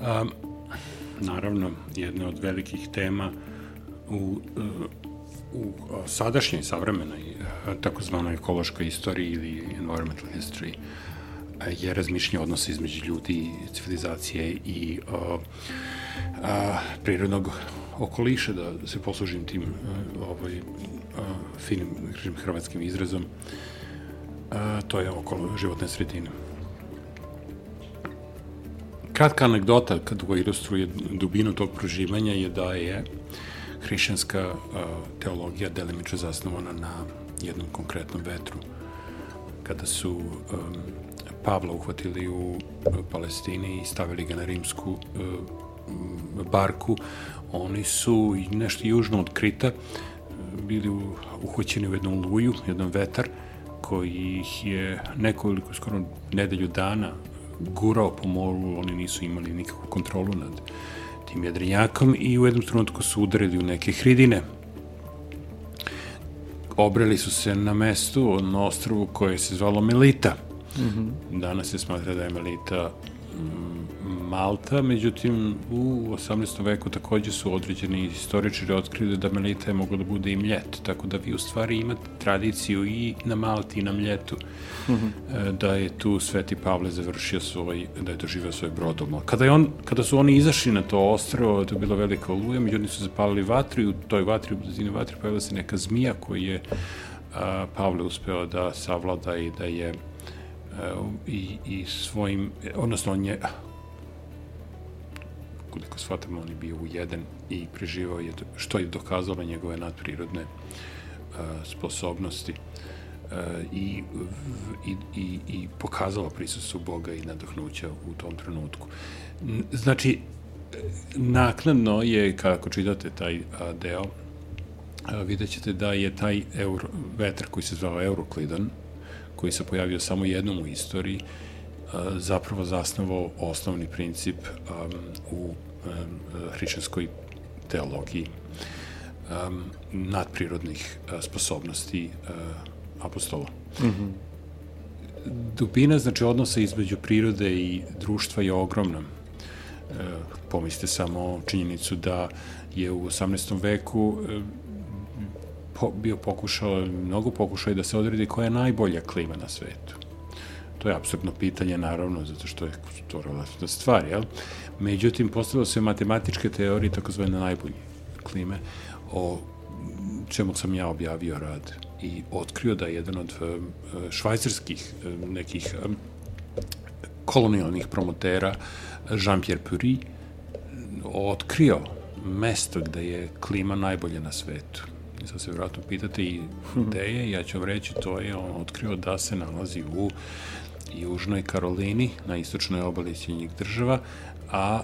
Um, naravno jedna od velikih tema u, u sadašnjoj savremenoj takozvanoj ekološkoj istoriji ili environmental history je razmišljanje odnosa između ljudi, civilizacije i a, a, prirodnog okoliša, da se poslužim tim ovaj, finim hrvatskim izrazom, a, to je okolo životne sredine. Kratka anegdota kad go ilustruje dubinu tog proživanja je da je hrišćanska teologija delimično zasnovana na jednom konkretnom vetru. Kada su um, Pavla uhvatili u uh, Palestini i stavili ga na rimsku uh, barku, oni su nešto južno od Krita bili uhvaćeni u jednom luju, jednom vetar, koji ih je nekoliko, skoro nedelju dana gurao po moru, oni nisu imali nikakvu kontrolu nad tim jedrenjakom i u jednom trenutku su udarili u neke hridine. Obreli su se na mestu, na ostrovu koje se zvalo Melita. Mm -hmm. Danas se smatra da je Melita Malta, međutim u 18. veku takođe su određeni istoričari otkrili da Melita je mogla da bude i mljet, tako da vi u stvari imate tradiciju i na Malti i na mljetu mm -hmm. da je tu Sveti Pavle završio svoj, da je doživao svoj brodom. Kada, je on, kada su oni izašli na to ostrovo, to je bila velika oluja, međutim su zapalili vatru i u toj vatri, u blizini vatri pojavila se neka zmija koji je a, Pavle uspeo da savlada i da je i, i svojim, odnosno on je koliko shvatamo, on je bio ujeden i preživao je, što je dokazalo njegove nadprirodne uh, sposobnosti. i, i, i, i pokazala prisutstvo Boga i nadahnuća u tom trenutku. Znači, naknadno je, kako čitate taj a, deo, a, vidjet ćete da je taj euro, vetar koji se zvao Euroklidan, koji se pojavio samo jednom u istoriji, zapravo zasnovao osnovni princip u hrišćanskoj teologiji nadprirodnih sposobnosti apostola. Mm -hmm. Dubina, znači, odnosa između prirode i društva je ogromna E, pomislite samo činjenicu da je u 18. veku po, bio pokušao, mnogo pokušao da se odredi koja je najbolja klima na svetu. To je absurdno pitanje, naravno, zato što je to relativna stvar, jel? Međutim, postavilo se matematičke teorije, takozvane najbolje klime, o čemu sam ja objavio rad i otkrio da je jedan od e, švajcarskih nekih kolonijalnih promotera Jean-Pierre Curie otkrio mesto gde je klima najbolje na svetu. I sad se vratno pitate i gde je, ja ću vam reći, to je on otkrio da se nalazi u Južnoj Karolini, na istočnoj obali Sjednjih država, a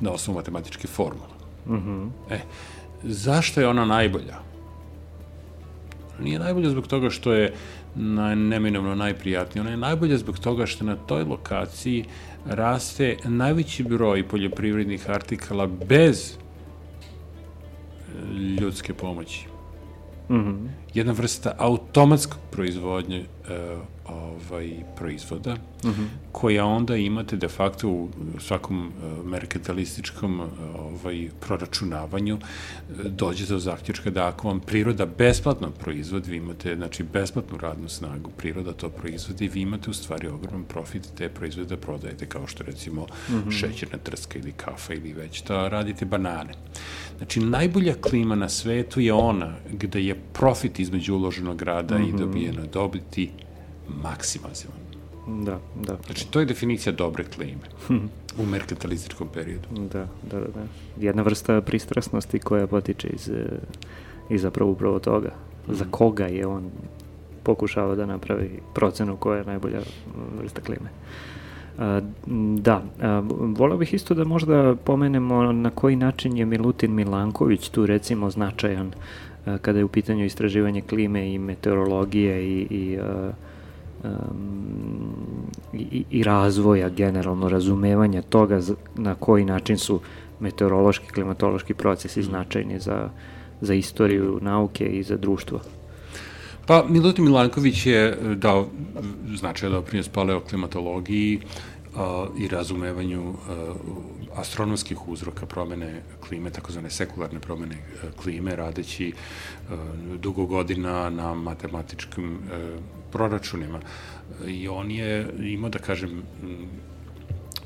na osnovu matematičke formule. Mm -hmm. E, zašto je ona najbolja? Nije najbolja zbog toga što je na, neminovno najprijatnije. Ona je najbolja zbog toga što na toj lokaciji raste najveći broj poljoprivrednih artikala bez ljudske pomoći. Mm -hmm. Jedna vrsta automatskog proizvodnje e, ovaj, proizvoda, mhm. -huh. koja onda imate de facto u svakom uh, merkantilističkom uh, ovaj, proračunavanju, uh, dođete do zaključka da ako vam priroda besplatno proizvodi, vi imate znači, besplatnu radnu snagu, priroda to proizvodi, vi imate u stvari ogroman profit te proizvode da prodajete, kao što recimo mhm. -huh. šećerna trska ili kafa ili već da radite banane. Znači, najbolja klima na svetu je ona gde je profit između uloženog rada uh -huh. i mhm. dobijena dobiti maksimazivan. Da, da. Znači, to je definicija dobre klime u merkantilističkom periodu. Da, da, da, da. Jedna vrsta pristrasnosti koja potiče iz, iz zapravo upravo toga. Mm. Za koga je on pokušao da napravi procenu koja je najbolja vrsta klime. Da, volao bih isto da možda pomenemo na koji način je Milutin Milanković tu recimo značajan kada je u pitanju istraživanje klime i meteorologije i, i um, i, i razvoja generalno razumevanja toga na koji način su meteorološki, klimatološki procesi mm. značajni za, za istoriju nauke i za društvo. Pa, Milutin Milanković je dao značajan doprinos paleoklimatologiji a, i razumevanju a, astronomskih uzroka promene klime, takozvane sekularne promene klime, radeći a, dugo godina na matematičkim a, proračunima. I on je imao, da kažem,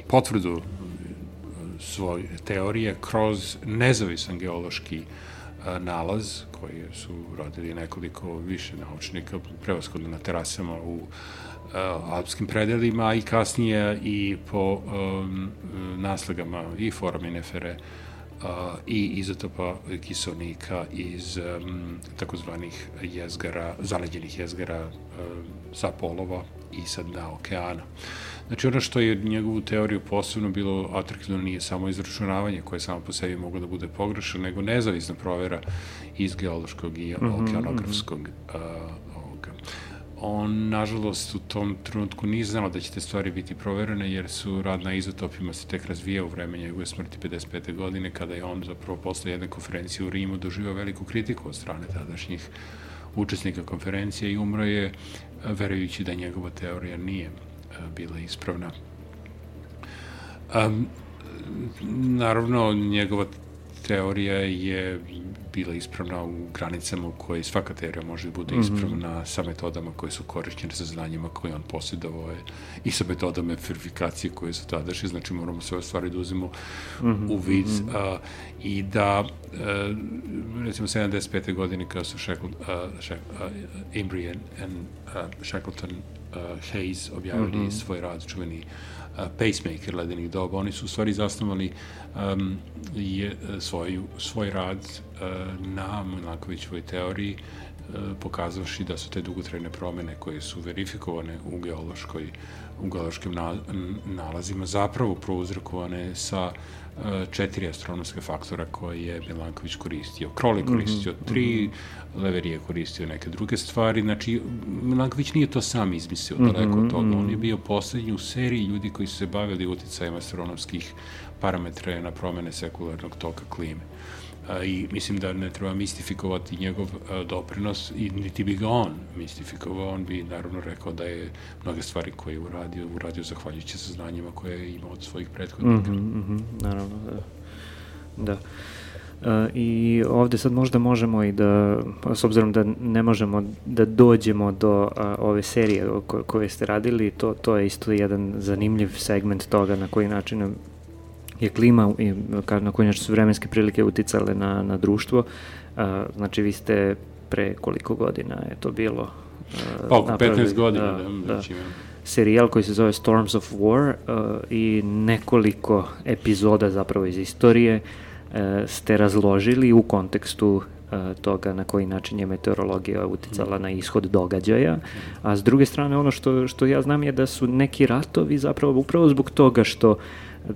potvrdu svoje teorije kroz nezavisan geološki nalaz koji su radili nekoliko više naučnika, prevaskodno na terasama u alpskim predelima, i kasnije i po um, naslegama i foraminefere a, i izotopa kiselnika iz um, takozvanih jezgara, zaleđenih jezgara um, sa polova i sa dna okeana. Znači ono što je njegovu teoriju posebno bilo atraktivno nije samo izračunavanje koje samo po sebi moglo da bude pogrešno, nego nezavisna provera iz geološkog i mhm, okeanografskog mm -hmm on, nažalost, u tom trenutku nije znao da će te stvari biti proverene, jer su rad na izotopima se tek razvija u vreme njegove smrti 55. godine, kada je on zapravo posle jedne konferencije u Rimu doživao veliku kritiku od strane tadašnjih učesnika konferencije i umro je verujući da njegova teorija nije bila ispravna. Um, naravno, njegova teorija je bila ispravna u granicama u kojoj svaka teorija može da bude ispravna mm -hmm. sa metodama koje su korišćene sa znanjima koje on posjedovao je i sa metodama verifikacije koje su tadašnje, znači moramo sve stvari da uzimo mm -hmm. u vid mm -hmm. a, i da a, recimo 75. godine kada su Shackle, a, Shack, a, Embry and, and uh, Shackleton uh, Hayes objavili mm -hmm. svoj rad, čuveni uh, pacemaker ledenih doba, oni su u stvari zasnovali um, je, svoj, svoj rad uh, na Milankovićevoj teoriji pokazavši da su te dugotrajne promene koje su verifikovane u geološkoj u geološkim nalazima zapravo prouzrokovane sa četiri astronomske faktora koje je Milanković koristio. Krol je mhm, koristio mm -hmm. tri, Lever je koristio neke druge stvari, znači Milanković nije to sam izmislio daleko od toga, on je mhm. bio poslednji u seriji ljudi koji su se bavili uticajem astronomskih parametra na promene sekularnog toka klime i mislim da ne treba mistifikovati njegov doprinos i niti bi ga on mistifikovao, on bi naravno rekao da je mnoge stvari koje je uradio, uradio zahvaljujući saznanjima koje je imao od svojih prethodnika. Mm -hmm, mm -hmm, naravno, da. da. Uh, I ovde sad možda možemo i da, s obzirom da ne možemo da dođemo do uh, ove serije ko, koje ste radili, to, to je isto jedan zanimljiv segment toga na koji način je klima i na koji način su vremenske prilike uticale na, na društvo. Znači vi ste pre koliko godina je to bilo? Pa oko 15 godina, da, da, da, serijal koji se zove Storms of War uh, i nekoliko epizoda zapravo iz istorije uh, ste razložili u kontekstu uh, toga na koji način je meteorologija uticala na ishod događaja, a s druge strane ono što, što ja znam je da su neki ratovi zapravo upravo zbog toga što uh,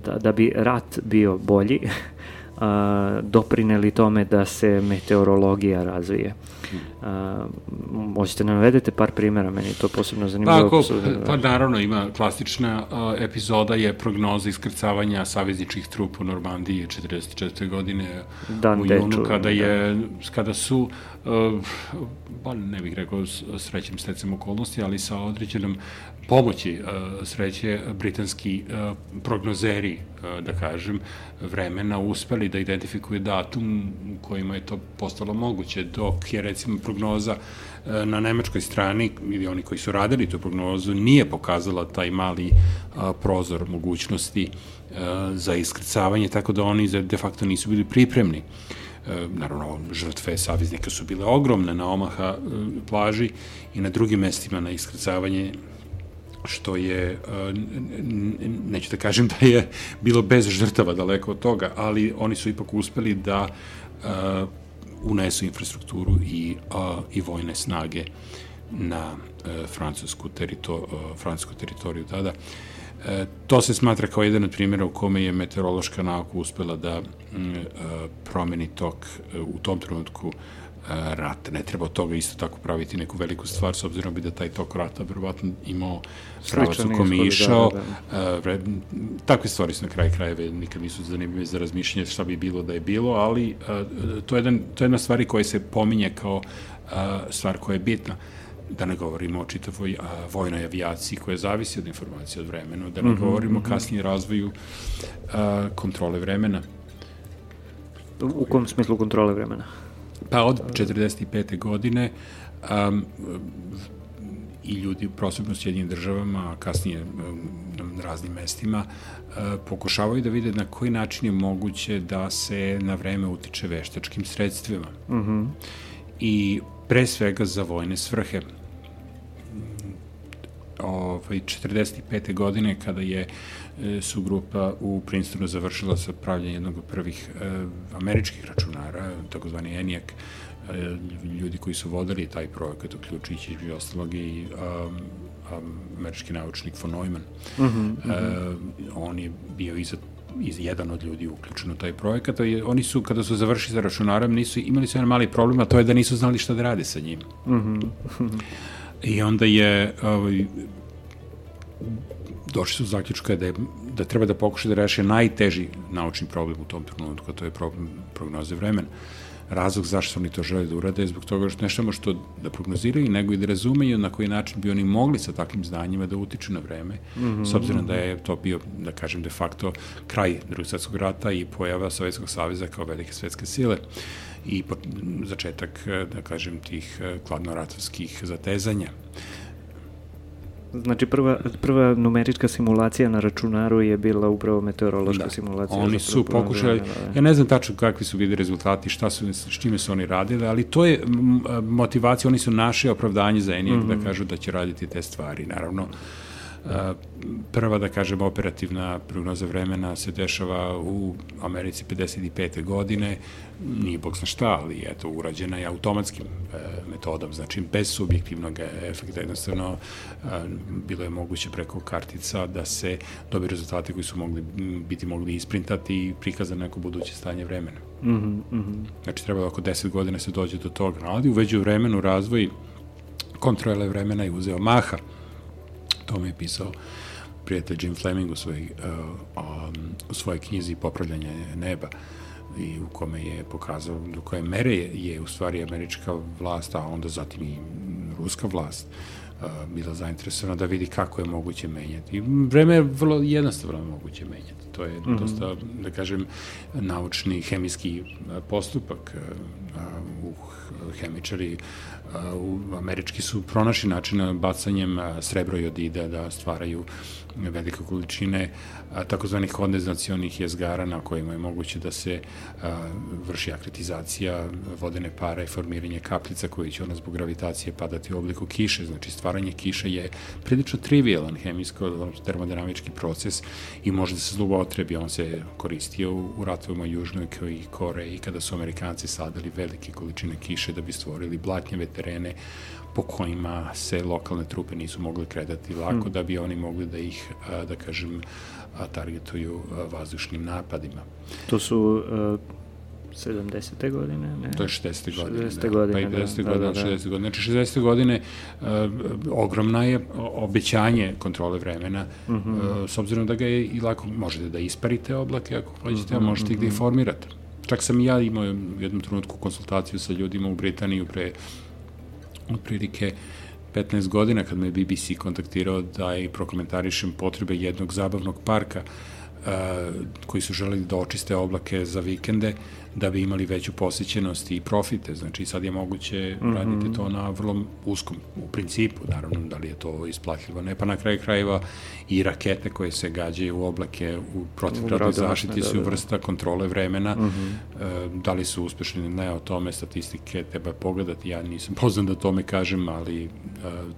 da, da bi rat bio bolji, a, doprineli tome da se meteorologija razvije. A, možete nam navedete par primjera, meni to posebno zanimljivo. Pa, ako, pa naravno ima klasična a, epizoda je prognoza iskrcavanja savezničkih trupa u Normandiji 44. godine Dan u junu, kada, je, da. kada su pa ne bih rekao srećem stecem okolnosti, ali sa određenom pomoći sreće britanski prognozeri, da kažem, vremena uspeli da identifikuju datum u kojima je to postalo moguće, dok je recimo prognoza na nemačkoj strani ili oni koji su radili tu prognozu nije pokazala taj mali prozor mogućnosti za iskrcavanje, tako da oni de facto nisu bili pripremni. E, naravno, žrtve saveznika su bile ogromne na Omaha e, plaži i na drugim mestima na iskrcavanje što je, e, neću da kažem da je bilo bez žrtava daleko od toga, ali oni su ipak uspeli da unesu infrastrukturu i, i vojne snage na francusku, terito, francusku teritoriju tada. E, to se smatra kao jedan od primjera u kome je meteorološka nauka uspela da e, promeni tok e, u tom trenutku e, rata. Ne treba od toga isto tako praviti neku veliku stvar, s obzirom bi da taj tok rata verovatno imao pravac u kome je išao. Da, da. takve stvari su na kraj krajeve nikad nisu zanimljive za razmišljanje šta bi bilo da je bilo, ali to, je jedan, to je jedna stvari koja se pominje kao stvar koja je bitna da ne govorimo o čitavoj a, vojnoj avijaciji koja zavisi od informacije od vremena, da ne mm -hmm, govorimo o mm -hmm. kasnije razvoju a, kontrole vremena. U kom smislu kontrole vremena? Pa od 45. godine um, i ljudi, prosebno s jednim državama, a kasnije na raznim mestima, pokušavaju da vide na koji način je moguće da se na vreme utiče veštačkim sredstvima. Mm -hmm. I pre svega za vojne svrhe ovaj, 45. godine kada je su grupa u Princetonu završila sa pravljanjem jednog od prvih e, američkih računara, takozvani ENIAC, e, ljudi koji su vodili taj projekat, uključujući između ostalog i um, američki naučnik von Neumann. Uh -huh, uh -huh. on je bio iza iz jedan od ljudi uključen u taj projekat, i oni su, kada su završili sa računarom, nisu, imali su jedan mali problem, a to je da nisu znali šta da rade sa njim. Uh -huh. I onda je ovaj, došli su zaključka da, je, da treba da pokuša da reše najteži naučni problem u tom trenutku, a to je problem prognoze vremena. Razlog zašto oni to žele da urade je zbog toga što ne samo što da prognoziraju, nego i da razumeju na koji način bi oni mogli sa takvim znanjima da utiču na vreme, mm -hmm. s obzirom da je to bio, da kažem, de facto kraj drugog svetskog rata i pojava Sovjetskog saveza kao velike svetske sile i začetak, da kažem, tih kladnoratovskih zatezanja. Znači prva, prva numerička simulacija na računaru je bila upravo meteorološka da. simulacija. Oni su pokušali, da, da. ja ne znam tačno kakvi su bili rezultati, šta su, s čime su oni radili, ali to je motivacija, oni su naše opravdanje za ENIAC mm -hmm. da mhm. kažu da će raditi te stvari. Naravno, Prva, da kažem, operativna prognoza vremena se dešava u Americi 55. godine, nije bog zna šta, ali eto, urađena je automatskim e, metodom, znači bez subjektivnog efekta, jednostavno e, bilo je moguće preko kartica da se dobi rezultate koji su mogli, biti mogli isprintati i prikazati neko buduće stanje vremena. Mm -hmm. Znači, trebalo oko 10 godina se dođe do toga, ali uveđu vremenu razvoj kontrole vremena je uzeo maha, to mi je pisao prijatelj Jim Fleming u svojoj, uh, um, u svojoj knjizi Popravljanje neba i u kome je pokazao do koje mere je, je u stvari američka vlast, a onda zatim i ruska vlast uh, bila zainteresovana da vidi kako je moguće menjati. I vreme je vrlo jednostavno moguće menjati. To je mm -hmm. dosta, da kažem, naučni hemijski postupak. Uh, u hemičari američki su pronašli način bacanjem srebrojodida da stvaraju velike količine takozvanih kondenzacionih jezgara na kojima je moguće da se vrši akretizacija vodene pare i formiranje kapljica koji će ona zbog gravitacije padati u obliku kiše. Znači stvaranje kiše je prilično trivialan hemijsko termodinamički proces i može da se zlobotrebi. On se koristio u ratovima Južnoj i Koreji kada su Amerikanci sadali velike količine kiše da bi stvorili blatnjeve terene po kojima se lokalne trupe nisu mogli kredati lako, hmm. da bi oni mogli da ih, da kažem, targetuju vazdušnim napadima. To su uh, 70. godine, ne? To je 60. godine. 60. Da. godine, pa i 50. da, godine, da, da, 60. godine. Znači 60. godine uh, ogromna je obećanje kontrole vremena, uh -huh. uh, s obzirom da ga je i lako, možete da isparite oblake ako hoćete, uh -huh, a možete uh -huh. ih da ih formirate. Čak sam i ja imao u jednom trenutku konsultaciju sa ljudima u Britaniju pre otprilike 15 godina kad me BBC kontaktirao da i prokomentarišem potrebe jednog zabavnog parka uh, koji su želeli da očiste oblake za vikende da bi imali veću posjećenost i profite. Znači sad je moguće mm -hmm. raditi to na vrlo uskom, u principu, naravno da li je to isplatljivo, ne pa na kraju krajeva i rakete koje se gađaju u oblake u protivgradnoj zaštiti da, su da, da. vrsta kontrole vremena. Mm -hmm. da li su uspešni ne, o tome statistike treba pogledati, ja nisam poznan da tome kažem, ali e,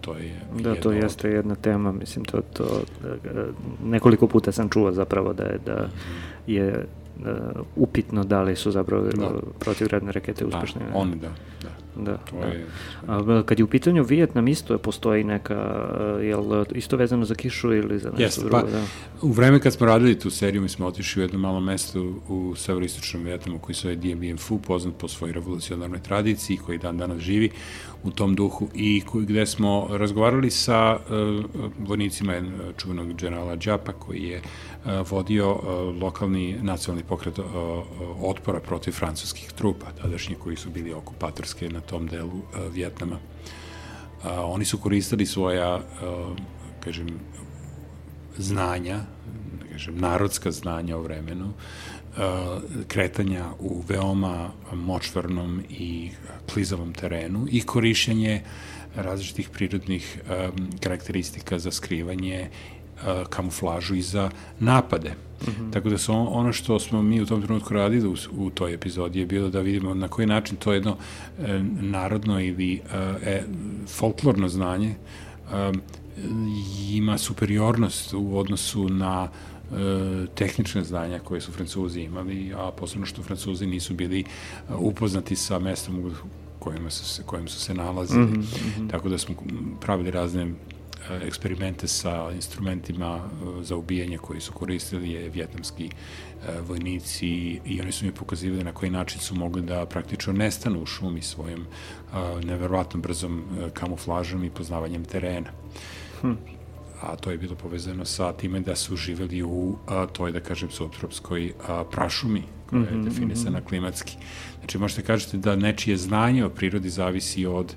to je... Da, to jeste jedna tema, mislim, to, to e, nekoliko puta sam čuo zapravo da je, da je uh, upitno da li su zapravo da. protivgradne rakete da, uspešne. Da, oni da, da. Da, to da. Je, A, kad je u pitanju Vijetnam isto postoji neka, uh, jel isto vezano za kišu ili za nešto Jeste, drugo? Pa, da. U vreme kad smo radili tu seriju, mi smo otišli u jedno malo mesto u severistočnom Vijetnamu koji se zove Dien Bien Phu, poznat po svojoj revolucionarnoj tradiciji, koji dan danas živi u tom duhu i koji, gde smo razgovarali sa uh, vojnicima čuvenog generala Džapa koji je uh, vodio lokalni nacionalni pokret otpora protiv francuskih trupa, tadašnji koji su bili okupatorske na tom delu Vjetnama. Oni su koristili svoja, kažem, znanja, da kažem, narodska znanja o vremenu, kretanja u veoma močvarnom i klizavom terenu i korišćenje različitih prirodnih um, karakteristika za skrivanje uh, kamuflažu i za napade. Mm -hmm. Tako da su ono što smo mi u tom trenutku radili u, u toj epizodi je bilo da vidimo na koji način to jedno e, narodno ili e, e folklorno znanje e, ima superiornost u odnosu na e, tehnične znanja koje su Francuzi imali, a posebno što Francuzi nisu bili e, upoznati sa mestom u kojima su se, kojim su se nalazili. Mm -hmm. Tako da smo pravili razne E, eksperimente sa instrumentima e, za ubijanje koji su koristili je vjetnamski e, vojnici i oni su mi pokazivali na koji način su mogli da praktično nestanu u šumi svojom neverovatno brzom kamuflažom i poznavanjem terena. Hm a to je bilo povezano sa time da su živeli u a, toj, da kažem, subtropskoj a, prašumi, koja je mm -hmm, definisana mm -hmm. klimatski. Znači, možete kažete da nečije znanje o prirodi zavisi od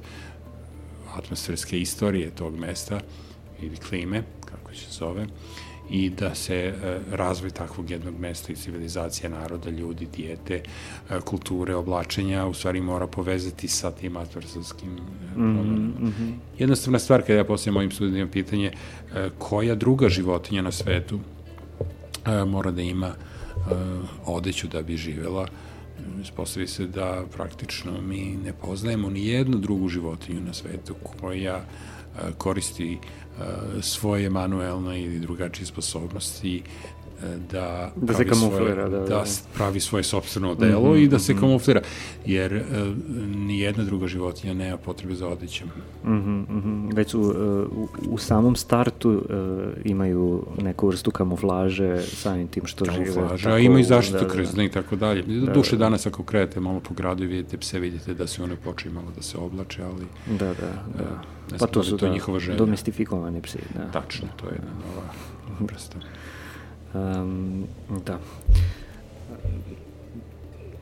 atmosferske istorije tog mesta ili klime, kako se zove, i da se e, razvoj takvog jednog mesta i civilizacija naroda, ljudi, dijete, e, kulture, oblačenja, u stvari mora povezati sa tim atmosferskim mm -hmm. Jednostavna stvar, kada ja poslije mojim studentima pitanje e, koja druga životinja na svetu mora da ima odeću da bi živela, ispostavi se da praktično mi ne poznajemo ni jednu drugu životinju na svetu koja koristi svoje manuelne ili drugačije sposobnosti da, da se kamuflira, svoje, da, da, da. pravi svoje sobstveno delo mm -hmm, i da se mm -hmm. kamuflira, jer uh, ni jedna druga životinja nema potrebe za odećem. Mm -hmm, mm -hmm. Već u, u, u samom startu uh, imaju neku vrstu kamuflaže samim tim što kamuflaže, žive. Kamuflaže, a imaju zaštitu da, krzna da, i tako dalje. Da, Duše da. danas ako krenete malo po gradu i vidite pse, vidite da se one počaju malo da se oblače, ali... Da, da, da. Uh, pa to su to da, njihova želja. domestifikovani psi, da. Tačno, to je jedna nova vrsta. Um, da.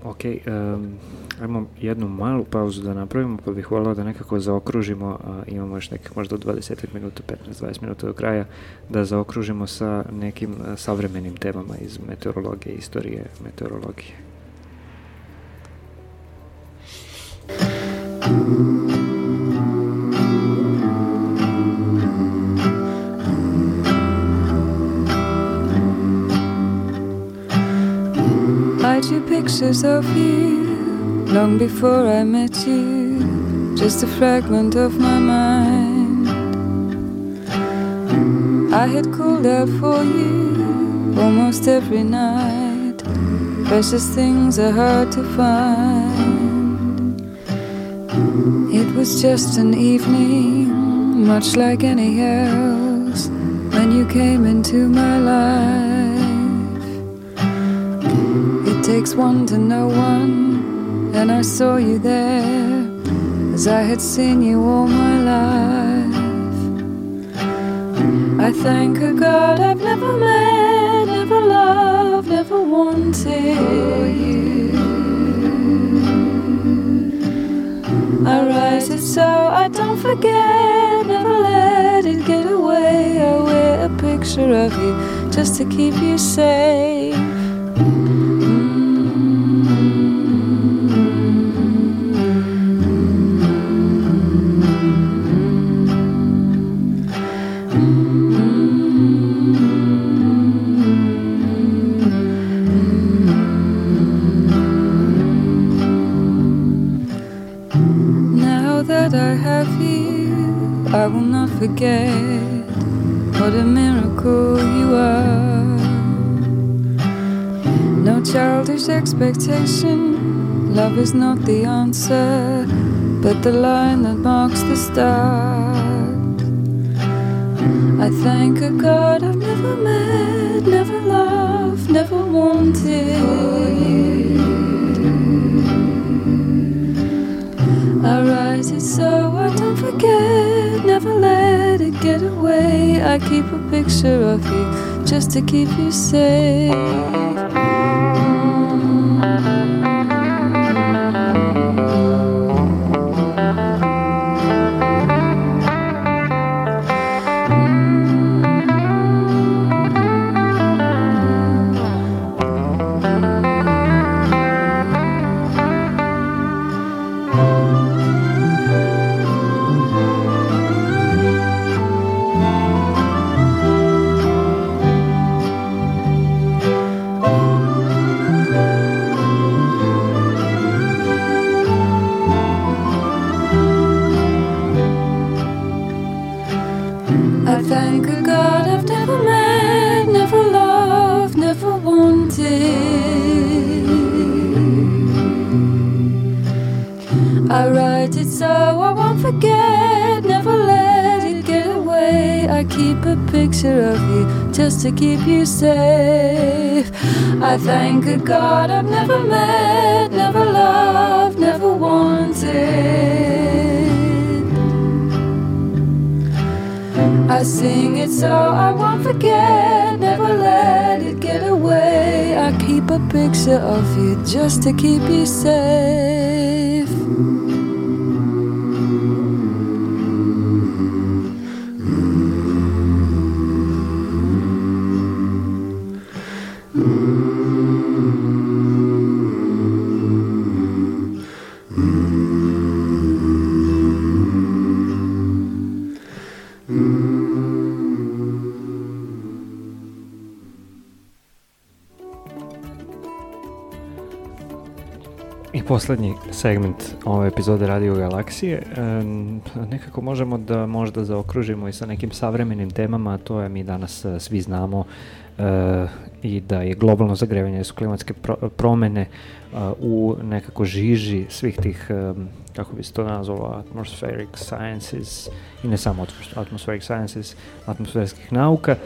Ok, um, ajmo jednu malu pauzu da napravimo, pa bih volao da nekako zaokružimo, a imamo još nekih možda 20 minuta, 15-20 minuta do kraja, da zaokružimo sa nekim savremenim temama iz meteorologije, istorije meteorologije. I drew pictures of you long before I met you, just a fragment of my mind. I had called out for you almost every night. Precious things are hard to find. It was just an evening, much like any else, when you came into my life takes one to know one, and I saw you there as I had seen you all my life. I thank a God I've never met, never loved, never wanted you. I write it so I don't forget, never let it get away. I wear a picture of you just to keep you safe. Expectation, love is not the answer, but the line that marks the start. I thank a God I've never met, never loved, never wanted. I write it so I don't forget, never let it get away. I keep a picture of you just to keep you safe. Thank a God I've never met, never loved, never wanted. I sing it so I won't forget, never let it get away. I keep a picture of you just to keep you safe. Poslednji segment ove epizode Radio Galaksije, e, nekako možemo da možda zaokružimo i sa nekim savremenim temama, to je mi danas e, svi znamo e, i da je globalno zagrevanje su klimatske pro, promene u nekako žiži svih tih, kako bi se to nazvalo, atmospheric sciences i ne samo atmospheric sciences, atmosferskih nauka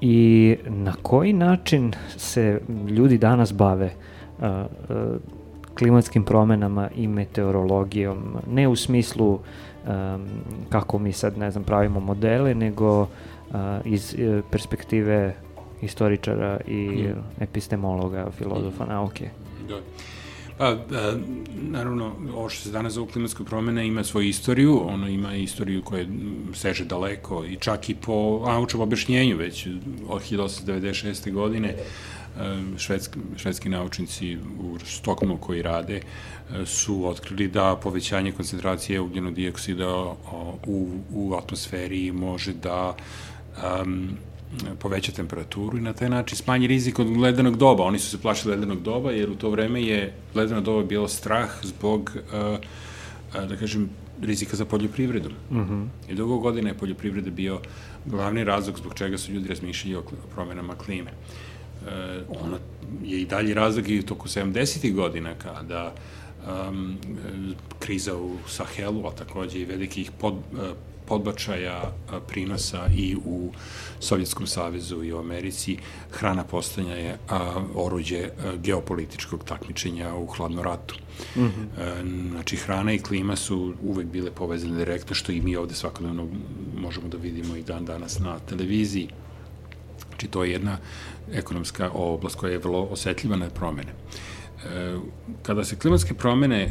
i na koji način se ljudi danas bave klimatskim promenama i meteorologijom, ne u smislu um, kako mi sad, ne znam, pravimo modele, nego uh, iz uh, perspektive istoričara i mm. epistemologa, filozofa mm. nauke. Da. Pa, da, naravno, ovo što se danas zove klimatske promene ima svoju istoriju, ono ima istoriju koja seže daleko i čak i po naučnom objašnjenju već od 1896. godine švedski, švedski naučnici u Stokholmu koji rade su otkrili da povećanje koncentracije ugljenog dioksida u, u atmosferi može da um, poveća temperaturu i na taj način smanji rizik od ledenog doba. Oni su se plašili ledenog doba jer u to vreme je ledeno doba bilo strah zbog, uh, da kažem, rizika za poljoprivredu. Uh mhm. -huh. I dugo godine je poljoprivreda bio glavni razlog zbog čega su ljudi razmišljali o promenama klime. Uh, e, ona je i dalje razlog i toku 70. godina kada um, kriza u Sahelu, a takođe i velikih pod, e, podbačaja prinosa i u Sovjetskom savezu i u Americi, hrana postanja je a, oruđe a, geopolitičkog takmičenja u hladnom ratu. Mm -hmm. znači, hrana i klima su uvek bile povezane direktno, što i mi ovde svakodnevno možemo da vidimo i dan danas na televiziji. Znači, to je jedna ekonomska oblast koja je vrlo osetljiva na promene. E, kada se klimatske promene, e,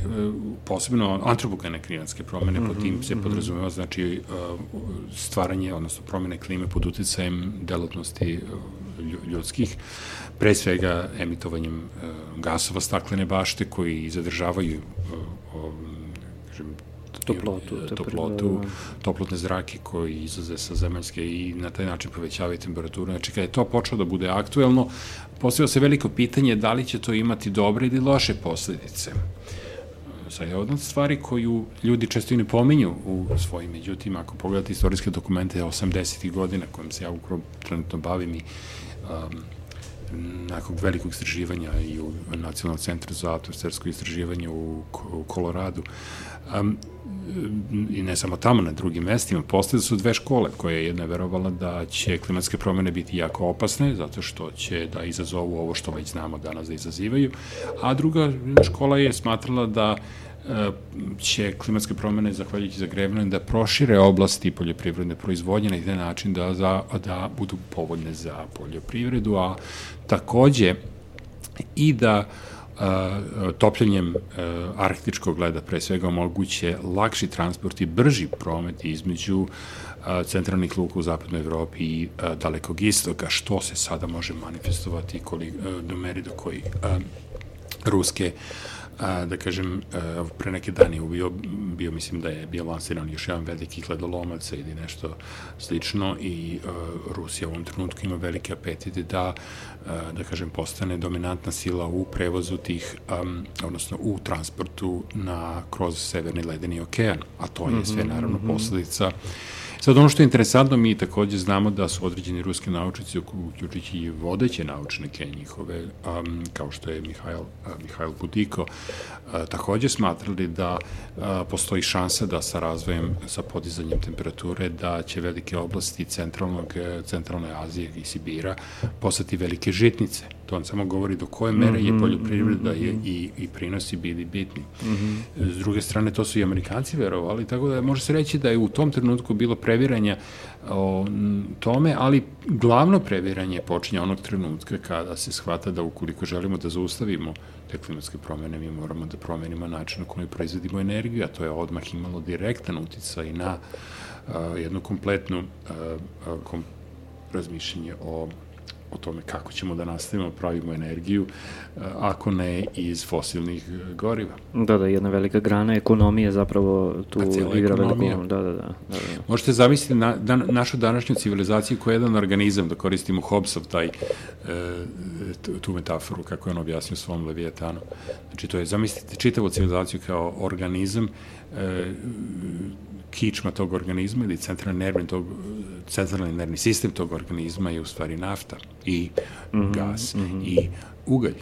posebno antropogene klimatske promene, mm -hmm, pod tim se mm -hmm. podrazumeva znači e, stvaranje, odnosno promene klime pod uticajem delotnosti ljudskih, pre svega emitovanjem gasova staklene bašte koji zadržavaju toplotu, toplotu, toplotne zrake koji izlaze sa zemaljske i na taj način povećavaju temperaturu. Znači, kada je to počelo da bude aktuelno, postavio se veliko pitanje da li će to imati dobre ili loše posledice. Sad je od stvari koju ljudi često i ne pominju u svojim, međutim, ako pogledate istorijske dokumente 80. godina kojim se ja ukrop trenutno bavim i um, nekog velikog istraživanja i u Nacionalnom centru za atmosfersko istraživanje u, u Koloradu. Um, i ne samo tamo, na drugim mestima, postoje su dve škole koje jedna je verovala da će klimatske promene biti jako opasne, zato što će da izazovu ovo što već znamo danas da izazivaju, a druga škola je smatrala da e, će klimatske promene, zahvaljujući zagrevanju, da prošire oblasti poljoprivredne proizvodnje na jedan način da, za, da budu povoljne za poljoprivredu, a takođe i da uh, topljenjem arktičkog leda pre svega omoguće lakši transport i brži promet između centralnih luka u zapadnoj Evropi i dalekog istoka, što se sada može manifestovati do meri do koji ruske a, da kažem, a, pre neke dani bio, bio, mislim da je bio lansiran još jedan veliki hledolomac ili nešto slično i a, Rusija u ovom trenutku ima velike apetite da, a, da kažem, postane dominantna sila u prevozu tih, a, odnosno u transportu na, kroz Severni ledeni okean, a to je sve mhm, naravno mhm. posledica Sad ono što je interesantno, mi takođe znamo da su određeni ruski naučnici, uključujući i vodeće naučnike njihove, um, kao što je Mihajl, uh, Mihajl Budiko, uh, takođe smatrali da uh, postoji šansa da sa razvojem, sa podizanjem temperature, da će velike oblasti centralnog, centralne Azije i Sibira postati velike žitnice. To on samo govori do koje mere je mhm, poljoprivreda mm -hmm. i, i prinosi bili bitni. Mm -hmm. S druge strane, to su i Amerikanci verovali, tako da može se reći da je u tom trenutku bilo previranja o tome, ali glavno previranje počinje onog trenutka kada se shvata da ukoliko želimo da zaustavimo te klimatske promene, mi moramo da promenimo način na koji proizvodimo energiju, a to je odmah imalo direktan uticaj na a, jednu kompletnu a, a, kom, razmišljenje o o tome kako ćemo da nastavimo pravimo energiju, ako ne iz fosilnih goriva. Da, da, jedna velika grana ekonomije zapravo tu pa igra veliku da, da, da, da, da. Možete zamisliti na, da, našu današnju civilizaciju koja je jedan organizam, da koristimo Hobbesov taj, e, tu metaforu kako je on objasnio svom Levijetanu. Znači, to je, zamislite čitavu civilizaciju kao organizam, e, kičma tog organizma ili centralni nervni, tog, centralni nervni sistem tog organizma je u stvari nafta i mm -hmm, gas mm -hmm. i ugalj.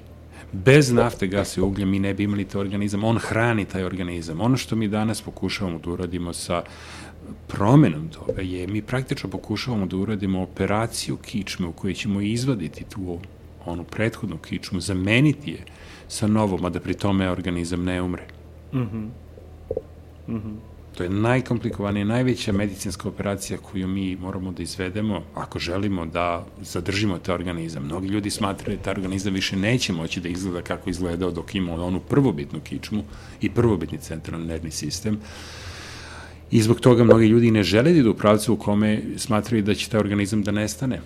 Bez nafte, gasa i uglja mi ne bi imali taj organizam. On hrani taj organizam. Ono što mi danas pokušavamo da uradimo sa promenom toga je, mi praktično pokušavamo da uradimo operaciju kičme u kojoj ćemo izvaditi tu onu prethodnu kičmu, zameniti je sa novom, a da pri tome organizam ne umre. Mhm. Mm mhm. Mm To je najkomplikovanija, najveća medicinska operacija koju mi moramo da izvedemo ako želimo da zadržimo taj organizam. Mnogi ljudi smatraju da taj organizam više neće moći da izgleda kako izgledao dok ima onu prvobitnu kičmu i prvobitni centralni nervni sistem. I zbog toga mnogi ljudi ne žele da idu u pravcu u kome smatraju da će taj organizam da nestane.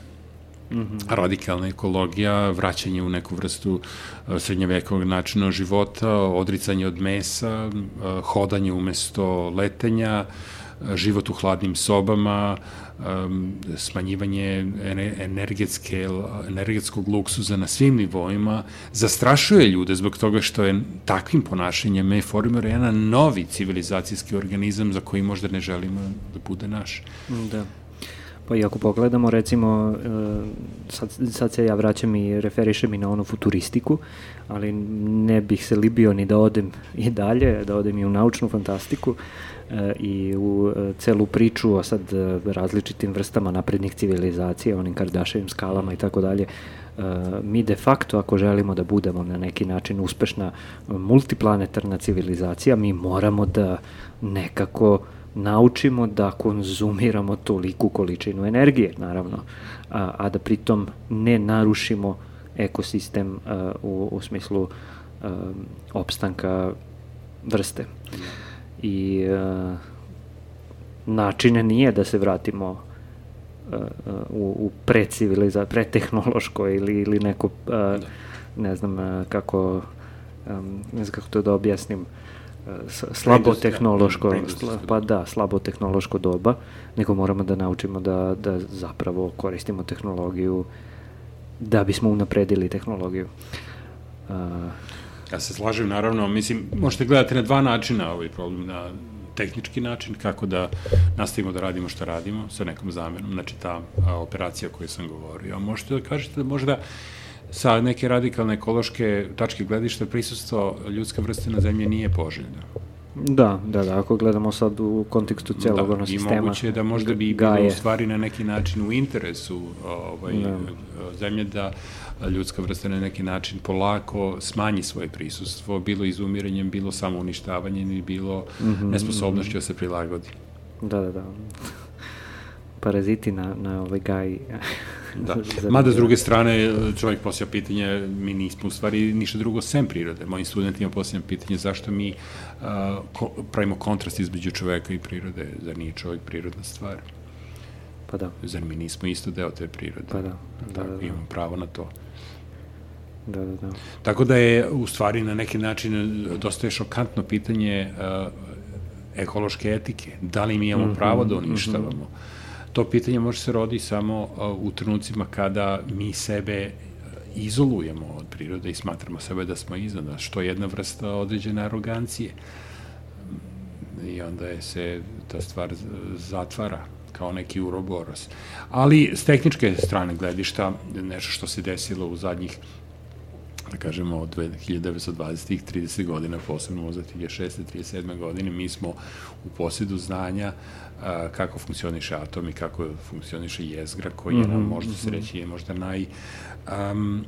Mm -hmm. radikalna ekologija, vraćanje u neku vrstu uh, srednjevekovog načina života, odricanje od mesa, uh, hodanje umesto letenja, uh, život u hladnim sobama, smanjivanje energetske, energetskog luksuza na svim nivoima, zastrašuje ljude zbog toga što je takvim ponašanjem me formira jedan novi civilizacijski organizam za koji možda ne želimo da bude naš. Da. Pa i ako pogledamo, recimo, e, sad, sad se ja vraćam i referišem i na onu futuristiku, ali ne bih se libio ni da odem i dalje, da odem i u naučnu fantastiku e, i u e, celu priču o sad različitim vrstama naprednih civilizacija, onim Kardaševim skalama i tako dalje, mi de facto ako želimo da budemo na neki način uspešna multiplanetarna civilizacija, mi moramo da nekako uh, naučimo da konzumiramo toliku količinu energije, naravno, a, a da pritom ne narušimo ekosistem a, u, u smislu a, opstanka vrste. I a, načine nije da se vratimo u, u preciviliza, pretehnološko ili, ili neko, a, ne znam kako, ne znam kako to da objasnim, slabo tehnološko, pa da, slabo tehnološko doba, nego moramo da naučimo da, da zapravo koristimo tehnologiju da bismo unapredili tehnologiju. Uh, ja se slažem, naravno, mislim, možete gledati na dva načina ovaj problem, na tehnički način, kako da nastavimo da radimo što radimo sa nekom zamenom, znači ta a, operacija koju sam govorio. A možete da kažete da možda sa neke radikalne ekološke tačke gledišta prisustvo ljudske vrste na zemlji nije poželjno. Da, da, da, ako gledamo sad u kontekstu celog da, ono sistema. I moguće da možda bi bilo u stvari na neki način u interesu ovaj, da. zemlje da ljudska vrsta na neki način polako smanji svoje prisustvo, bilo izumiranjem, bilo samo uništavanjem i bilo mm -hmm, nesposobnošću da se prilagodi. Da, da, da. Paraziti na, na ovaj gaj Da. Mada s druge strane čovjek poslija pitanje, mi nismo u stvari ništa drugo sem prirode. Mojim studentima posljedam pitanje zašto mi uh, ko, pravimo kontrast između čoveka i prirode, zar nije čovjek prirodna stvar? Pa da. Zar mi nismo isto deo te prirode? Pa da. Da, da, da. Imam pravo na to. Da, da, da. Tako da je u stvari na neki način dosta je šokantno pitanje uh, ekološke etike. Da li mi imamo mm -hmm, pravo da mhm. uništavamo? Mm -hmm to pitanje može se rodi samo u trenucima kada mi sebe izolujemo od prirode i smatramo sebe da smo iznad, što je jedna vrsta određene arogancije. I onda je se ta stvar zatvara kao neki uroboros. Ali s tehničke strane gledišta, nešto što se desilo u zadnjih da kažemo od 1920. 30 godina, posebno za 2006. 37. godine, mi smo u posjedu znanja a, kako funkcioniše atom i kako funkcioniše jezgra, koji je nam, mhm, možda se mhm. reći, je možda naj um,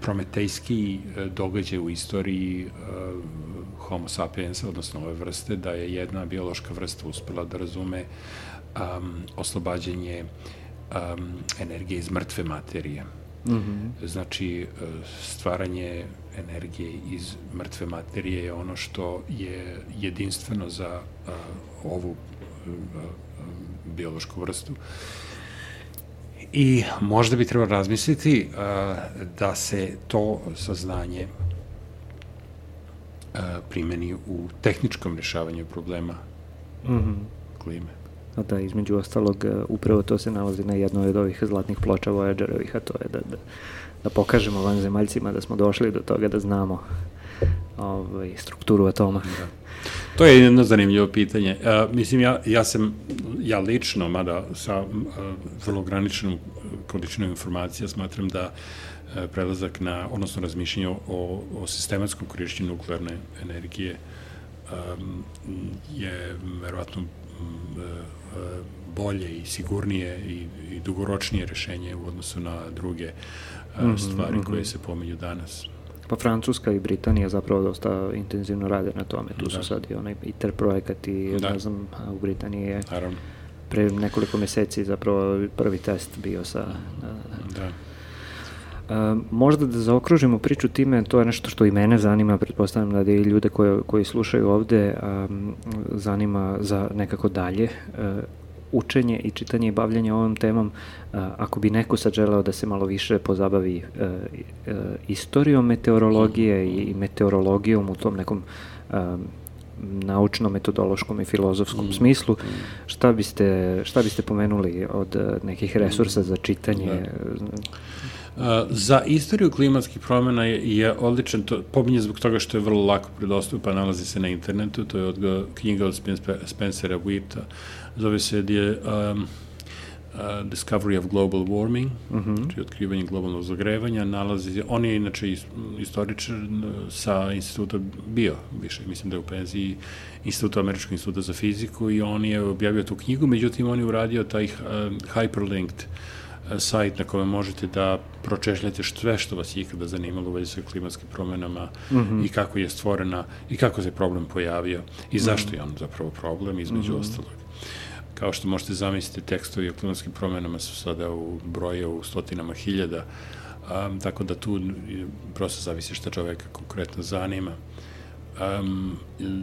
prometejski e, događaj u istoriji uh, homo sapiens, odnosno ove vrste, da je jedna biološka vrsta uspela da razume um, oslobađanje um, energije iz mrtve materije. Mm -hmm. Znači, stvaranje energije iz mrtve materije je ono što je jedinstveno za uh, ovu biološku vrstu. I možda bi trebalo razmisliti uh, da se to saznanje uh, primeni u tehničkom rešavanju problema mm -hmm. klime. A da, između ostalog, upravo to se nalazi na jednoj od ovih zlatnih ploča Voyagerovih, a to je da, da, da pokažemo vanzemaljcima da smo došli do toga da znamo ovaj, strukturu atoma. Da. To je jedno zanimljivo pitanje. Uh, mislim, ja, ja sam, ja lično, mada sa uh, vrlo ograničenom količinom informacija, smatram da uh, prelazak na, odnosno razmišljanje o, o sistematskom korišćenju nuklearne energije um, je verovatno um, bolje i sigurnije i, i dugoročnije rešenje u odnosu na druge uh, stvari mm -hmm. koje se pominju danas. Pa Francuska i Britanija zapravo dosta intenzivno rade na tome. Tu da. su sad i onaj ITER projekat i da. ne znam, u Britaniji je Naravno. pre nekoliko meseci zapravo prvi test bio sa... Da. Uh, možda da zaokružimo priču time, to je nešto što i mene zanima, pretpostavljam da i ljude koje, koji slušaju ovde um, zanima za nekako dalje. Uh, učenje i čitanje i bavljanje ovom temom, ako bi neko sad želeo da se malo više pozabavi e, e, istorijom meteorologije i meteorologijom u tom nekom naučno-metodološkom i filozofskom mm. smislu, mm. šta biste, šta biste pomenuli od e, nekih resursa za čitanje? Da. za istoriju klimatskih promjena je, je odličan, to pominje zbog toga što je vrlo lako predostupan, nalazi se na internetu, to je od knjiga od Spencera Whipta, zove se je, um, uh, Discovery of Global Warming, mhm. -huh. znači otkrivanje globalnog zagrevanja, nalazi, on je inače istoričar sa instituta bio, više, mislim da je u penziji instituta, Američkog instituta za fiziku i on je objavio tu knjigu, međutim on je uradio taj uh, hyperlinked uh, sajt na kome možete da pročešljate sve što vas je ikada zanimalo u vezi sa klimatskim promenama mm -hmm. i kako je stvorena i kako se problem pojavio i zašto mm -hmm. je on zapravo problem između mm -hmm. ostalog. Kao što možete zamisliti, tekstovi o klimatskim promenama su sada u broje u stotinama hiljada, um, tako da tu prosto zavisi šta čoveka konkretno zanima. Um,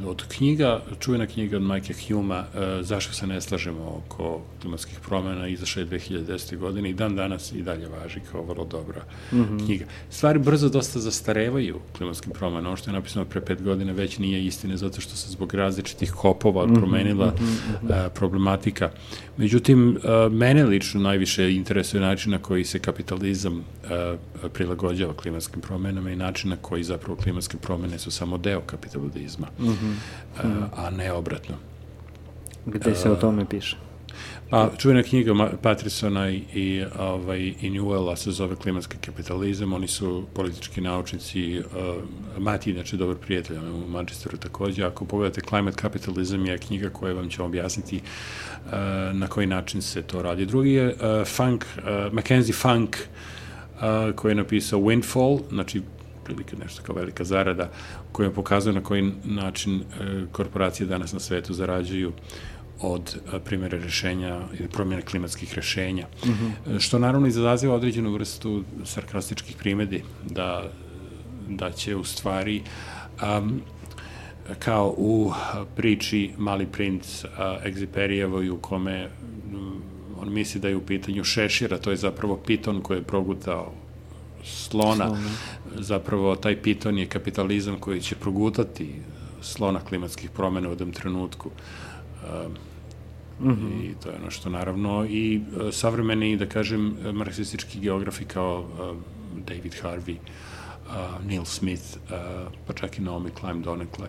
od knjiga, čuvena knjiga od Majke Huma, uh, zašto se ne slažemo oko klimatskih promena, izašla je 2010. godine i dan danas i dalje važi kao vrlo dobra mm -hmm. knjiga. Stvari brzo dosta zastarevaju klimatskim promena. Ono što je napisano pre pet godina već nije istine, zato što se zbog različitih kopova mm -hmm, promenila mm -hmm. uh, problematika. Međutim, uh, mene lično najviše interesuje način na koji se kapitalizam uh, prilagođava klimatskim promenama i način na koji zapravo klimatske promene su samo deo kapitalizma. Mm -hmm. a ne obratno. Gde se o tome piše? Pa, čuvena knjiga Patrisona i, i, ovaj, i Newella se zove Klimatski kapitalizam, oni su politički naučnici, uh, Mati inače dobar prijatelj u Manchesteru takođe, ako pogledate Climate Capitalism je knjiga koja vam će objasniti uh, na koji način se to radi. Drugi je uh, Funk, uh, Mackenzie Funk, uh, koji je napisao Windfall, znači prilike nešto kao velika zarada, koja pokazuje na koji način e, korporacije danas na svetu zarađuju od e, primjera rešenja ili promjene klimatskih rešenja. Mm -hmm. Što naravno izaziva određenu vrstu sarkastičkih primedi da, da će u stvari um, kao u priči Mali princ uh, Egziperijevoj u kome um, on misli da je u pitanju šešira, to je zapravo piton koji je progutao slona. slona. Zapravo taj piton je kapitalizam koji će progutati slona klimatskih promena u jednom trenutku. Mm -hmm. I to je ono što naravno i e, savremeni, da kažem, marksistički geografi kao uh, David Harvey, uh, Neil Smith, uh, pa čak i Naomi Klein donekle,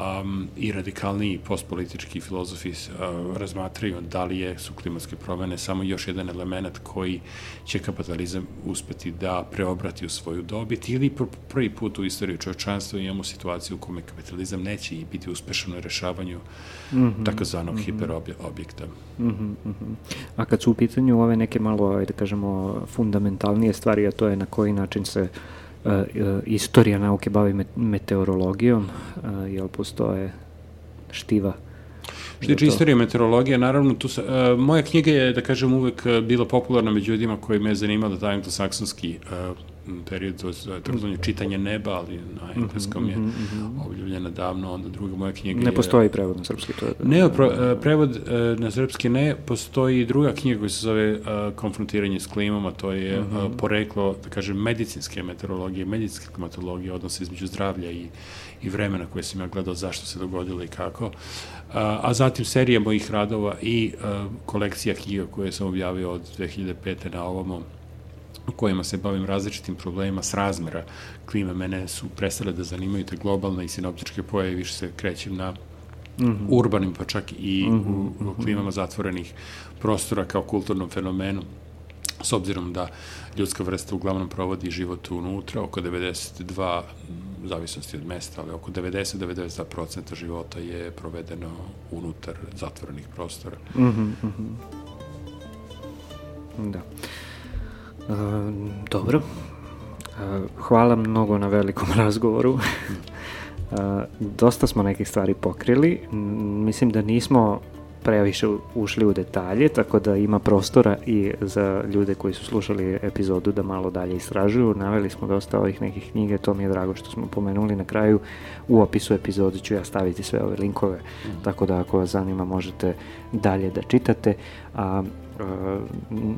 um, i radikalniji postpolitički filozofi uh, razmatraju da li je, su klimatske promene samo još jedan element koji će kapitalizam uspeti da preobrati u svoju dobit ili pr prvi put u istoriji čovečanstva imamo situaciju u kome kapitalizam neće biti uspešan u rešavanju mm -hmm, takozvanog mm -hmm. hiperobjekta. Mm -hmm, mm -hmm. A kad su u pitanju ove neke malo, da kažemo, fundamentalnije stvari, a to je na koji način se uh, istorija nauke bavi meteorologijom, e, jel postoje štiva Što tiče istorije meteorologije, naravno, tu uh, moja knjiga je, da kažem, uvek bila popularna među ljudima koji me je zanimala taj anglosaksonski uh, period, je takozvanje čitanje neba, ali na mhm, engleskom je mm -hmm. objavljena davno, onda druga moja knjiga Ne postoji prevod na srpski, to je... Ne, pro, e, prevod e, na srpski ne, postoji druga knjiga koja se zove uh, Konfrontiranje s klimom, a to je mm -hmm. uh, poreklo, da kažem, medicinske meteorologije, medicinske klimatologije, odnose između zdravlja i, i vremena koje sam ja gledao zašto se dogodilo i kako. A, a zatim serija mojih radova i uh, kolekcija knjiga koje sam objavio od 2005. na ovamo, u kojima se bavim različitim problemima s razmera klime. Mene su prestale da zanimaju te globalne i sinoptičke pojave, više se krećem na mm -hmm. urbanim, pa čak i mm -hmm. u, u mhm. klimama zatvorenih prostora kao kulturnom fenomenu s obzirom da ljudska vrsta uglavnom provodi život unutra, oko 92, zavisnosti od mesta, ali oko 90-92% života je provedeno unutar zatvorenih prostora. Mm -hmm. Da. E, dobro. E, hvala mnogo na velikom razgovoru. E, dosta smo nekih stvari pokrili. Mislim da nismo previše ušli u detalje, tako da ima prostora i za ljude koji su slušali epizodu da malo dalje istražuju. Naveli smo dosta ovih nekih knjige, to mi je drago što smo pomenuli na kraju. U opisu epizode ću ja staviti sve ove linkove, mm. tako da ako vas zanima možete dalje da čitate. A, a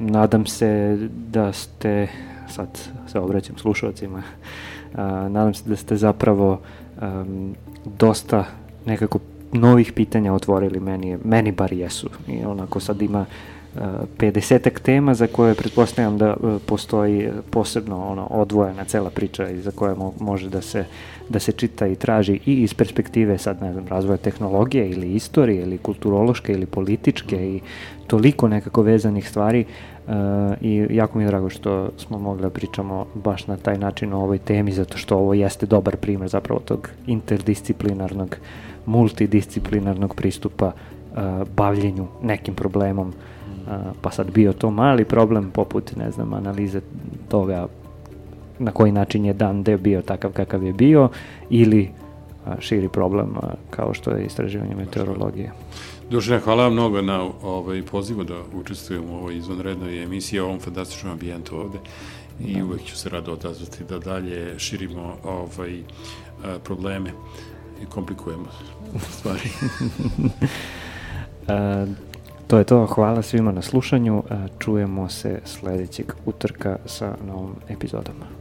nadam se da ste, sad se obraćam slušalcima, a, nadam se da ste zapravo a, dosta nekako novih pitanja otvorili meni, meni bar jesu. I onako sad ima uh, 50 tema za koje pretpostavljam da postoji posebno ono odvojena cela priča i za koje mo može da se da se čita i traži i iz perspektive sad ne znam razvoja tehnologije ili istorije ili kulturološke ili političke i toliko nekako vezanih stvari uh, i jako mi je drago što smo mogli da pričamo baš na taj način o ovoj temi zato što ovo jeste dobar primer zapravo tog interdisciplinarnog multidisciplinarnog pristupa uh, bavljenju nekim problemom, uh, pa sad bio to mali problem poput, ne znam, analize toga na koji način je dan D bio takav kakav je bio ili širi problem kao što je istraživanje meteorologije. Dušan, hvala vam mnogo na ovaj pozivu da učestvujem u ovoj izvanrednoj emisiji o ovom fantastičnom ambijentu ovde i da. uvek ću se rado odazvati da dalje širimo ovaj, probleme i komplikujemo stvari. A, to je to, hvala svima na slušanju, čujemo se sledećeg utrka sa novom epizodama.